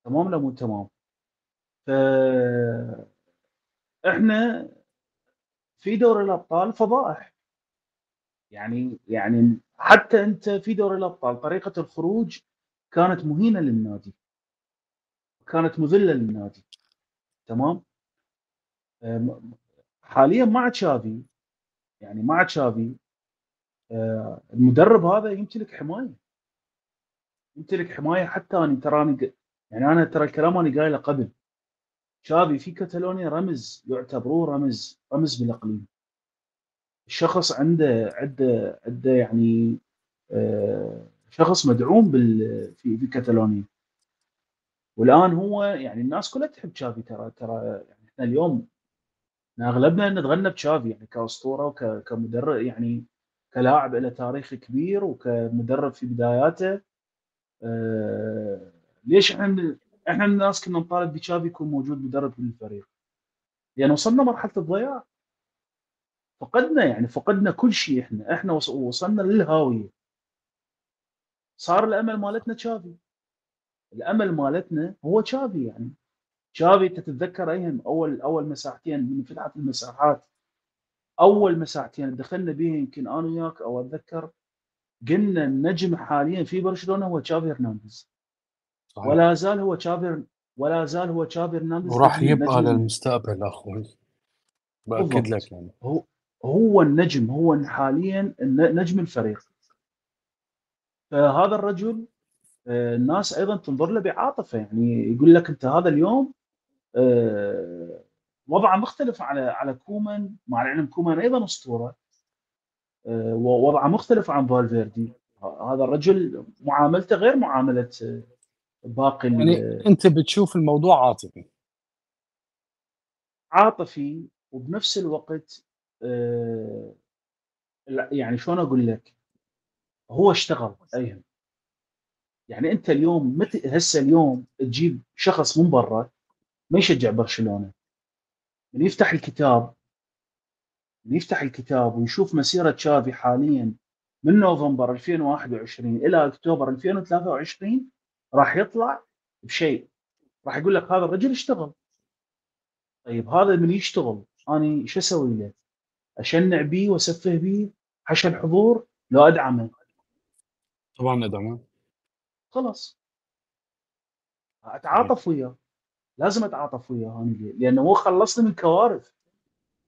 تمام لا مو تمام؟ ف إحنا في دوري الأبطال فضائح. يعني يعني حتى أنت في دوري الأبطال طريقة الخروج كانت مهينة للنادي. كانت مذلة للنادي. تمام؟ حاليا مع تشافي يعني مع تشافي المدرب هذا يمتلك حماية. يمتلك حماية حتى أنا تراني يعني أنا ترى الكلام أنا قايله قبل. تشافي في كاتالونيا رمز يعتبروه رمز رمز بالإقليم. الشخص عنده عنده عنده يعني آه، شخص مدعوم بال في في كاتالونيا. والآن هو يعني الناس كلها تحب تشافي ترى ترى يعني إحنا اليوم أغلبنا نتغنى بتشافي يعني كأسطورة وكمدرب يعني كلاعب له تاريخ كبير وكمدرب في بداياته. آه ليش إحنا إحنا الناس كنا نطالب بتشافي يكون موجود مدرب للفريق لأن يعني وصلنا مرحلة الضياع. فقدنا يعني فقدنا كل شيء إحنا. إحنا وصلنا للهاوية. صار الأمل مالتنا تشافي. الأمل مالتنا هو تشافي يعني. تشافي تتذكر أيهم اول أول مساحتين من فتحت المساحات. أول مساحتين دخلنا بها يمكن أنا وياك أو أتذكر قلنا النجم حاليا في برشلونة هو تشافي هرنانديز. صحيح. ولا زال هو تشافي ولا زال هو تشافي هرنانديز وراح يبقى للمستقبل أخوي. بأكد لك يعني. هو هو النجم هو حاليا نجم الفريق. فهذا الرجل آه، الناس أيضا تنظر له بعاطفة يعني يقول لك أنت هذا اليوم آه، وضعه مختلف على على كومان مع العلم كومان أيضا أسطورة. آه، ووضعه مختلف عن فالفيردي. هذا الرجل معاملته غير معاملة باقي يعني أنت بتشوف الموضوع عاطفي. عاطفي وبنفس الوقت يعني شلون أقول لك؟ هو اشتغل ايهم يعني أنت اليوم متى هسه اليوم تجيب شخص من برا ما يشجع برشلونة. من يفتح الكتاب من يفتح الكتاب ويشوف مسيرة تشافي حاليا من نوفمبر 2021 إلى أكتوبر 2023 راح يطلع بشيء. راح يقول لك هذا الرجل اشتغل. طيب هذا من يشتغل؟ أنا شو أسوي له؟ أشنع بيه وأسفه بيه؟ حش الحضور؟ لو أدعمه. طبعا أدعمه. خلاص. أتعاطف وياه. لازم أتعاطف وياه أنا لأنه هو خلصني من كوارث.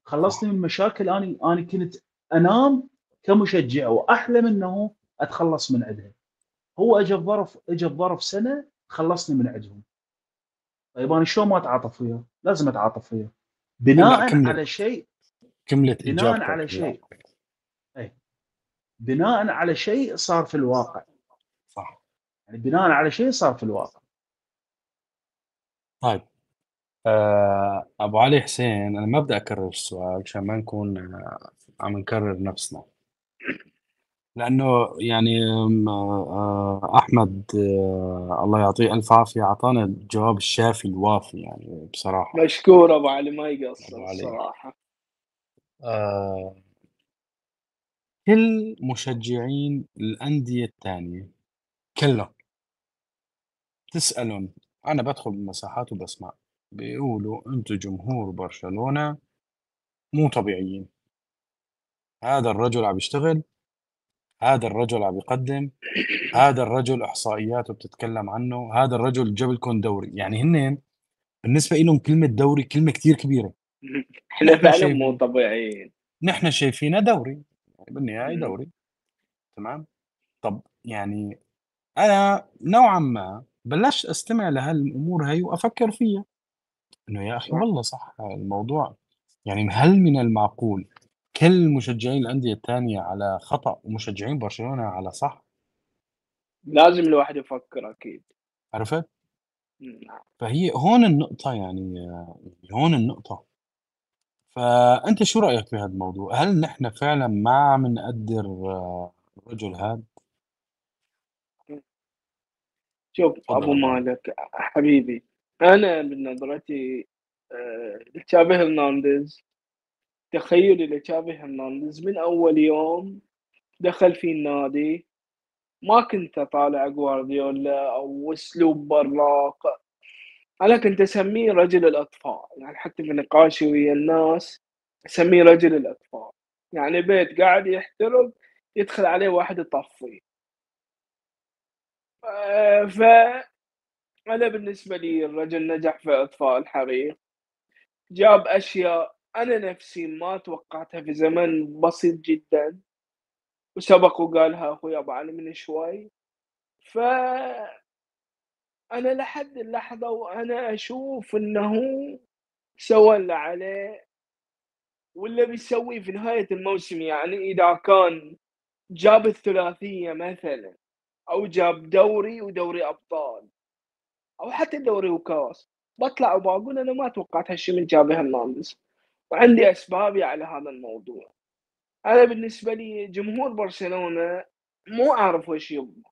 خلصني من مشاكل أنا أنا كنت أنام كمشجع وأحلم إنه أتخلص من عندها هو اجى بظرف اجى بظرف سنة خلصني من عندهم طيب أنا شلون ما أتعاطف وياه؟ لازم أتعاطف وياه. بناء على شيء. كملت بناء على شيء. اي بناء على شيء صار في الواقع. صح. يعني بناء على شيء صار في الواقع. طيب آه، أبو علي حسين أنا ما بدي أكرر السؤال عشان ما نكون آه، عم نكرر نفسنا. لأنه يعني آه، أحمد الله يعطيه ألف عافية أعطانا الجواب الشافي الوافي يعني بصراحة. مشكور أبو علي ما يقصر الصراحه آه كل مشجعين الأندية الثانية كلهم تسألهم أنا بدخل بالمساحات وبسمع. بيقولوا أنتم جمهور برشلونة مو طبيعيين. هذا الرجل عم يشتغل هذا الرجل عم يقدم هذا الرجل إحصائياته بتتكلم عنه هذا الرجل جاب لكم دوري. يعني هن بالنسبة لهم كلمة دوري كلمة كثير كبيرة. إحنا فعلا مو طبيعيين. نحن شايفينها دوري. يعني بالنهايه دوري. تمام؟ طب يعني أنا نوعا ما بلشت أستمع لهالامور هي وأفكر فيها إنه يا أخي والله صح الموضوع يعني هل من المعقول كل مشجعين الأندية الثانية على خطأ ومشجعين برشلونة على صح؟ لازم الواحد يفكر أكيد عرفت؟ نعم فهي هون النقطة يعني هون النقطة فأنت شو رأيك في هذا الموضوع؟ هل نحن فعلا ما عم نقدر آه، الرجل هذا؟ شوف أبو مالك حبيبي أنا بنظرتي تشافي هرنانديز تخيلي لتشافي هرنانديز من أول يوم دخل في النادي ما كنت أطالع جوارديولا أو أسلوب براق أنا كنت أسميه رجل الأطفال يعني حتى في نقاشي ويا الناس أسميه رجل الأطفال يعني بيت قاعد يحترق يدخل عليه واحد يطفي آه، ف أنا بالنسبة لي الرجل نجح في إطفاء الحريق جاب أشياء أنا نفسي ما توقعتها في زمن بسيط جدا وسبق وقالها أخوي أبو علي من شوي. ف أنا لحد اللحظة وأنا أشوف إنه سوى اللي عليه واللي بيسويه في نهاية الموسم يعني إذا كان جاب الثلاثية مثلا. أو جاب دوري ودوري أبطال. أو حتى دوري وكاس. بطلع وبقول أنا ما توقعت هالشيء من جابي هرنانديز. وعندي أسبابي على هذا الموضوع. أنا بالنسبة لي جمهور برشلونة مو أعرف وش يبغى.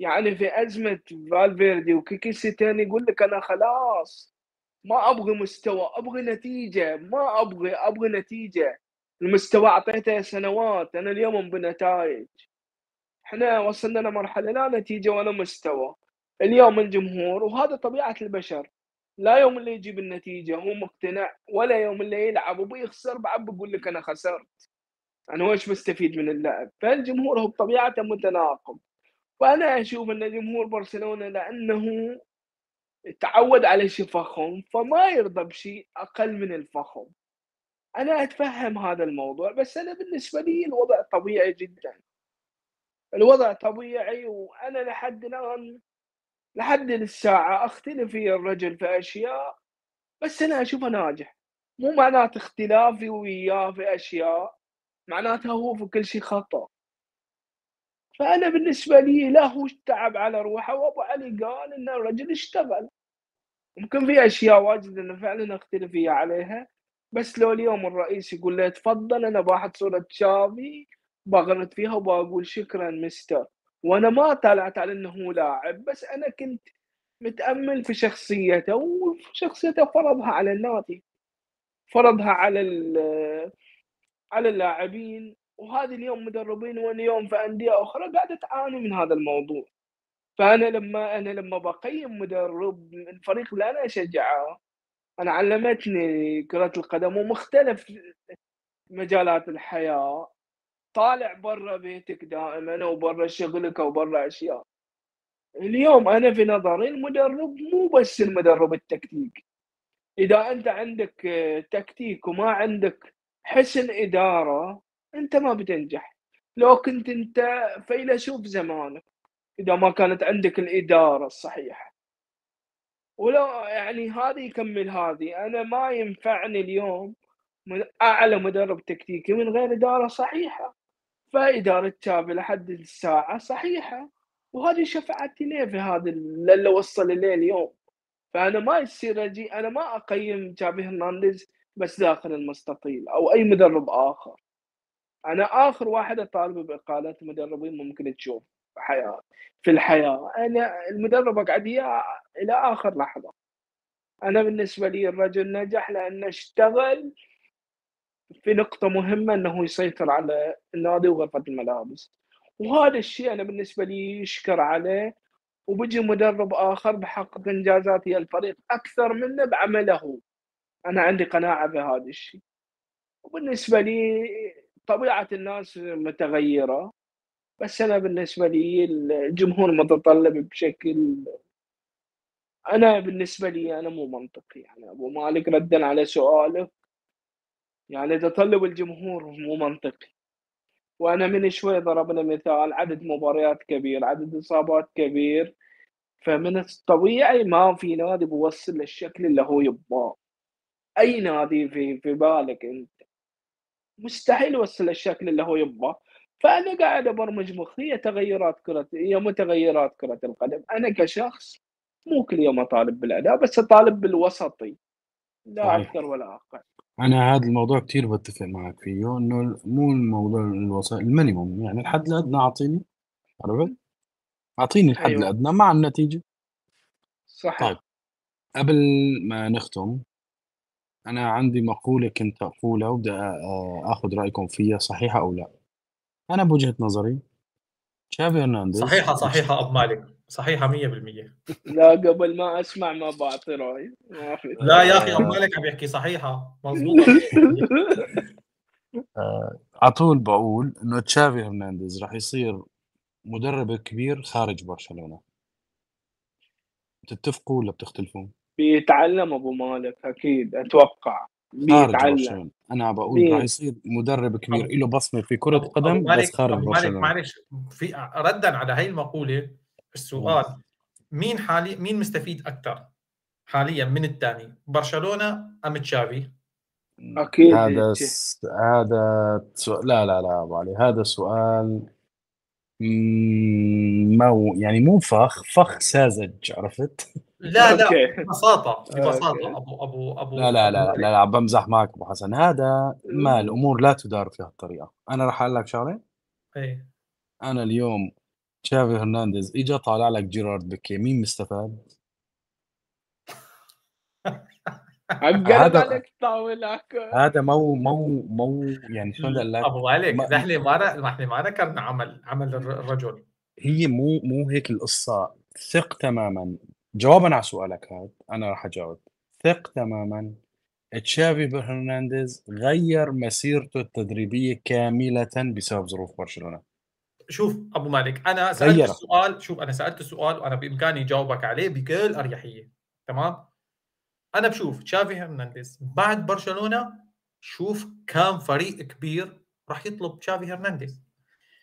يعني في أزمة فالفيردي وكيكي ستين يقول لك أنا خلاص ما أبغى مستوى أبغى نتيجة ما أبغى أبغى نتيجة. المستوى أعطيته سنوات أنا اليوم بنتائج. إحنا وصلنا لمرحلة لا نتيجة ولا مستوى. اليوم الجمهور وهذا طبيعة البشر لا يوم اللي يجيب النتيجة هو مقتنع ولا يوم اللي يلعب وبيخسر بعد بقول لك أنا خسرت. أنا وش مستفيد من اللعب فالجمهور هو بطبيعته متناقض. فانا أشوف أن جمهور برشلونة لأنه تعود على شيء فخم فما يرضى بشيء أقل من الفخم. أنا أتفهم هذا الموضوع بس أنا بالنسبة لي الوضع طبيعي جدا. الوضع طبيعي وأنا لحد الآن لحد الساعة أختلف ويا الرجل في أشياء بس أنا أشوفه ناجح. مو معناته اختلافي وياه في أشياء معناتها هو في كل شيء خطأ. فأنا بالنسبة لي لا هو تعب على روحه وأبو علي قال إن الرجل اشتغل. ممكن في أشياء واجد أنا فعلا أختلف فيها عليها بس لو اليوم الرئيس يقول له تفضل أنا باخذ صورة شافي بغلط فيها وبقول شكرا مستر. وأنا ما طلعت على إنه لاعب بس أنا كنت متأمل في شخصيته وشخصيته فرضها على النادي فرضها على على اللاعبين. وهذه اليوم مدربين واليوم في أندية أخرى قاعدة تعاني من هذا الموضوع. فأنا لما أنا لما بقيم مدرب الفريق اللي أنا أشجعه أنا علمتني كرة القدم ومختلف مجالات الحياة. طالع برا بيتك دائما وبرا شغلك وبرا أشياء. اليوم أنا في نظري المدرب مو بس المدرب التكتيك إذا أنت عندك تكتيك وما عندك حسن إدارة أنت ما بتنجح. لو كنت أنت فيلسوف زمانك إذا ما كانت عندك الإدارة الصحيحة. ولو يعني هذه يكمل هذه أنا ما ينفعني اليوم أعلى مدرب تكتيكي من غير إدارة صحيحة. فاداره تشافي لحد الساعة صحيحة وهذه شفعتي ليه في هذا اللي وصل إليه اليوم. فأنا ما يصير أجي أنا ما أقيم تشافي هرنانديز بس داخل المستطيل أو أي مدرب آخر. أنا آخر واحد اطالب باقاله مدربين ممكن تشوف في حياة في الحياة. أنا المدرب أقعد إلى آخر لحظة. أنا بالنسبة لي الرجل نجح لأنه اشتغل في نقطة مهمة إنه يسيطر على النادي وغرفة الملابس. وهذا الشيء أنا بالنسبة لي يشكر عليه. وبيجي مدرب آخر بحقق إنجازات هي الفريق أكثر منه بعمله. أنا عندي قناعة بهذا الشيء. وبالنسبة لي طبيعة الناس متغيرة. بس أنا بالنسبة لي الجمهور متطلب بشكل أنا بالنسبة لي أنا مو منطقي. يعني أبو مالك ردا على سؤالك. يعني تطلب الجمهور مو منطقي. وأنا من شوي ضربنا مثال عدد مباريات كبير عدد إصابات كبير. فمن الطبيعي ما في نادي بيوصل للشكل اللي هو يبغاه. أي نادي في في بالك أنت؟ مستحيل يوصل للشكل اللي هو يبغاه. فأنا قاعد أبرمج مخي هي تغيرات كرة هي متغيرات كرة القدم. أنا كشخص مو كل يوم أطالب بالأداء بس أطالب بالوسطي. لا أكثر ولا أقل. أنا هذا الموضوع كثير بتفق معك فيه إنه مو الموضوع الوسائل المينيموم يعني الحد الأدنى أعطيني عرفت؟ أعطيني الحد أيوة. الأدنى مع النتيجة. صح طيب قبل ما نختم أنا عندي مقولة كنت أقولها وبدي أخذ رأيكم فيها صحيحة أو لا؟ أنا بوجهة نظري تشافي هرنانديز صحيحة صحيحة ابو مالك. صحيحة 100% لا قبل ما أسمع ما بعطي رأي. لا يا أخي أبو مالك عم يحكي صحيحة. مضبوطه آه، على طول بقول إنه تشافي هرنانديز راح يصير مدرب كبير خارج برشلونة. بتتفقوا ولا بتختلفوا؟ بيتعلم أبو مالك أكيد. أتوقع. بيتعلم. أنا بقول راح يصير مدرب كبير. له بصمة في كرة قدم بس خارج برشلونة. معلش في ردا على هاي المقولة السؤال مين حالي مين مستفيد أكثر حاليا من الثاني برشلونة أم تشافي؟ أكيد. هذا س... هذا سؤال لا لا لا أبو علي هذا سؤال مو يعني مو فخ فخ ساذج عرفت؟ لا لا ببساطة ببساطة ابو ابو أبو لا لا لا لا, لا بمزح معك أبو حسن. هذا ما الأمور لا تدار في هالطريقة. أنا راح أقول لك شغلة؟ إيه. أنا اليوم تشافي هرنانديز اجى طالع لك جيرارد بيكي مين مستفاد؟ هذا هذا مو مو مو يعني شلون بدي لك؟ أبو عليك نحن ما نحن ما ذكرنا عمل عمل الرجل. هي مو مو هيك القصة. ثق تماما. جوابا على سؤالك هذا أنا راح أجاوب. ثق تماما. تشافي هرنانديز غير مسيرته التدريبية كاملة بسبب ظروف برشلونة. شوف أبو مالك أنا سألت غير. السؤال شوف أنا سألت السؤال وأنا بإمكاني أجاوبك عليه بكل أريحية تمام أنا بشوف تشافي هرنانديز بعد برشلونة شوف كم فريق كبير راح يطلب تشافي هرنانديز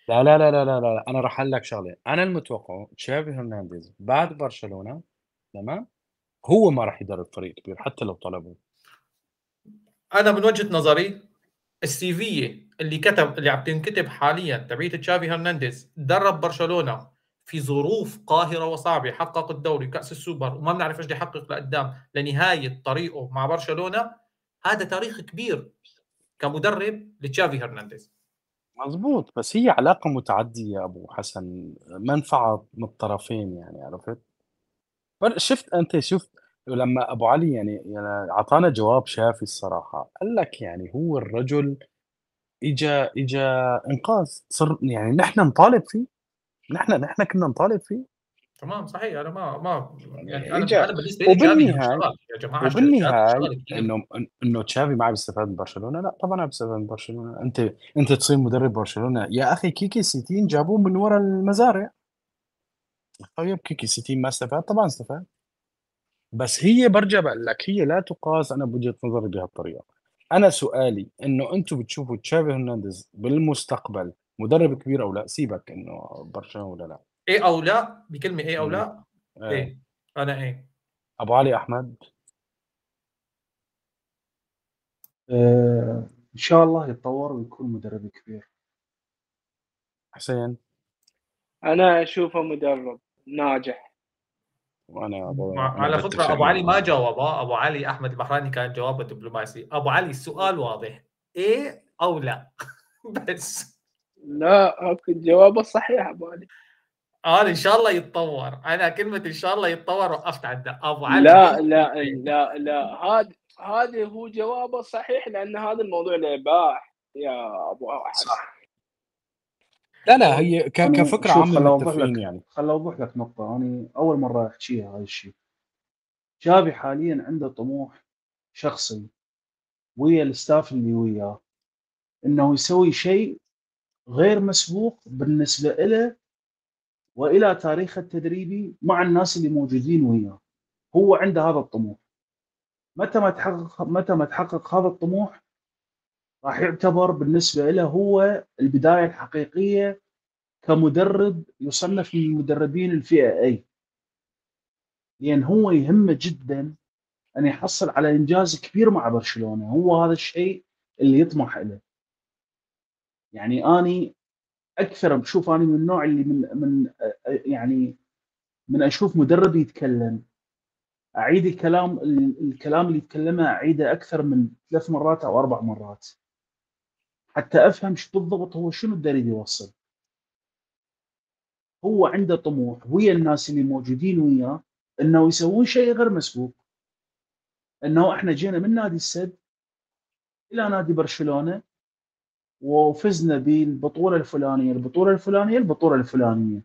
لا لا لا لا لا, لا. أنا راح أقول لك شغلة أنا المتوقع تشافي هرنانديز بعد برشلونة تمام هو ما راح يدرب فريق كبير حتى لو طلبه أنا من وجهة نظري ال CV اللي كتب اللي عم تنكتب حاليا تبعية تشافي هرنانديز درب برشلونة في ظروف قاهرة وصعبة حقق الدوري كأس السوبر وما بنعرف إيش يحقق لقدام لنهاية طريقه مع برشلونة. هذا تاريخ كبير كمدرب لتشافي هرنانديز. مزبوط بس هي علاقة متعدية يا أبو حسن منفعة من الطرفين يعني عرفت؟ شفت أنت شفت لما أبو علي يعني يعني أعطانا جواب شافي الصراحة قال لك يعني هو الرجل اجى اجى إنقاذ. صر يعني نحن نطالب فيه. نحن نحن كنا نطالب فيه. تمام صحيح. أنا ما ما يعني أنا أنا بالنسبة لي وبالنهاية يا جماعة وبالنهاية إنه إنه تشافي ما بيستفاد من برشلونة؟ لا طبعا بيستفاد من برشلونة. أنت أنت تصير مدرب برشلونة. يا أخي كيكي سيتين جابوه من ورا المزارع. طيب كيكي سيتين ما استفاد؟ طبعا استفاد. بس هي برجع بقول لك هي لا تقاس. أنا بوجهة نظري بهالطريقة. أنا سؤالي إنه أنتم بتشوفوا تشافي هرنانديز بالمستقبل مدرب كبير أو لا؟ سيبك إنه برشلونة ولا لا. إيه أو لا؟ بكلمة إيه أو لا؟ إيه, إيه. أنا إيه. أبو علي أحمد. آه إن شاء الله يتطور ويكون مدرب كبير. حسين. أنا أشوفه مدرب ناجح. وأنا على فكرة أبو علي ما جاوب. أبو علي أحمد البحراني كان جوابه دبلوماسي أبو علي السؤال واضح. إيه أو لا؟ بس. لا جوابه صحيح أبو علي. أنا إن شاء الله يتطور. أنا كلمة إن شاء الله يتطور وقفت عند أبو علي. لا لا لا لا. هذا هذا هو جوابه صحيح لأن هذا الموضوع لعباح. يا أبو احد صح. لا لا هي كفكرة عامة متفقين يعني. خل أوضح لك نقطة. أنا أول مرة احكيها هاي الشيء. شابي حاليا عنده طموح شخصي ويا الستاف اللي وياه إنه يسوي شيء غير مسبوق بالنسبة له وإلى تاريخه التدريبي مع الناس اللي موجودين وياه. هو عنده هذا الطموح. متى ما تحقق متى ما تحقق هذا الطموح راح يعتبر بالنسبة له هو البداية الحقيقية كمدرب يصنف من المدربين الفئة اي لأن هو يهمه جدا أن يحصل على إنجاز كبير مع برشلونة. هو هذا الشيء اللي يطمح له يعني أني أكثر بشوف أنا من النوع اللي من من يعني من أشوف مدرب يتكلم. أعيد الكلام الكلام اللي يتكلمه أعيده أكثر من ثلاث مرات أو أربع مرات. حتى أفهم بالضبط هو شنو يريد يوصل؟ هو عنده طموح ويا الناس اللي موجودين وياه إنه يسوون شيء غير مسبوق. إنه إحنا جينا من نادي السد إلى نادي برشلونة وفزنا بالبطوله الفلانية البطولة الفلانية البطولة الفلانية.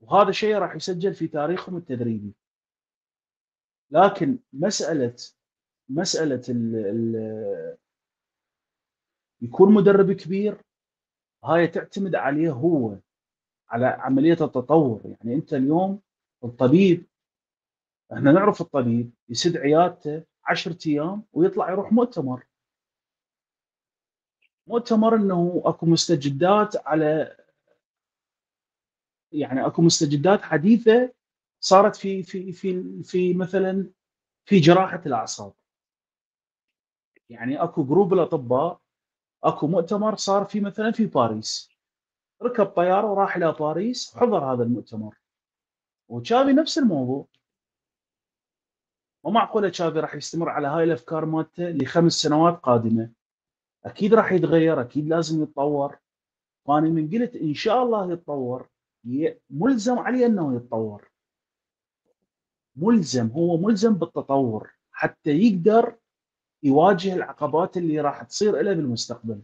وهذا شيء راح يسجل في تاريخهم التدريبي. لكن مسألة مسألة ال ال يكون مدرب كبير هاي تعتمد عليه هو على عملية التطور. يعني أنت اليوم الطبيب إحنا نعرف الطبيب يسد عيادته 10 أيام ويطلع يروح مؤتمر. مؤتمر إنه أكو مستجدات على يعني أكو مستجدات حديثة صارت في في في في مثلا في جراحة الأعصاب. يعني أكو group الأطباء اكو مؤتمر صار في مثلا في باريس. ركب طيارة وراح إلى باريس وحضر هذا المؤتمر. وتشافي نفس الموضوع. مو معقولة تشافي راح يستمر على هاي الأفكار مالته لخمس سنوات قادمة. أكيد راح يتغير أكيد لازم يتطور. وأنا من قلت إن شاء الله يتطور. ملزم عليه إنه يتطور. ملزم هو ملزم بالتطور. حتى يقدر يواجه العقبات اللي راح تصير له بالمستقبل.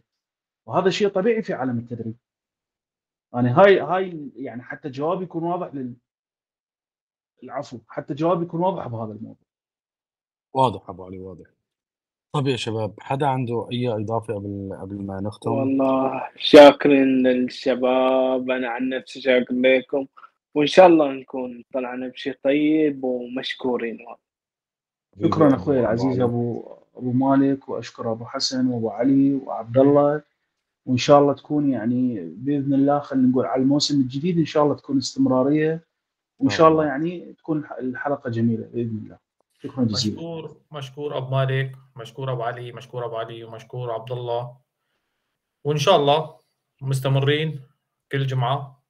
وهذا شيء طبيعي في عالم التدريب. يعني هاي هاي يعني حتى جوابي يكون واضح لل العفو حتى جوابي يكون واضح بهذا الموضوع. واضح أبو علي واضح. طيب يا شباب حدا عنده أي إضافة قبل قبل ما نختم؟ والله شاكرين للشباب أنا عن نفسي شاكر لكم. وإن شاء الله نكون طلعنا بشيء طيب ومشكورين. شكرا أخوي العزيز أبو أبو مالك وأشكر أبو حسن وأبو علي وعبد الله. وإن شاء الله تكون يعني بإذن الله خلينا نقول على الموسم الجديد إن شاء الله تكون استمرارية. وإن شاء الله يعني تكون الحلقة جميلة بإذن الله. شكرا جزيلا. مشكور مشكور أبو مالك مشكور أبو علي مشكور أبو علي ومشكور عبد الله. وإن شاء الله مستمرين كل جمعة.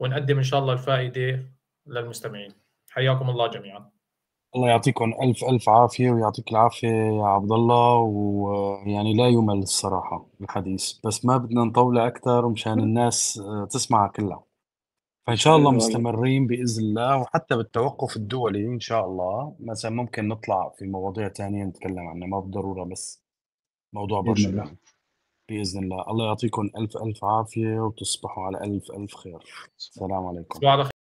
ونقدم إن شاء الله الفائدة للمستمعين. حياكم الله جميعا. الله يعطيكم ألف ألف عافية ويعطيك العافية يا عبد الله. ويعني لا يمل الصراحة الحديث. بس ما بدنا نطوله أكثر مشان الناس تسمعها كلها فإن شاء الله مستمرين بإذن الله وحتى بالتوقف الدولي إن شاء الله. مثلا ممكن نطلع في مواضيع ثانية نتكلم عنها ما بالضرورة بس موضوع برشلونة بإذن الله. الله يعطيكم ألف ألف عافية وتصبحوا على ألف ألف خير. السلام عليكم.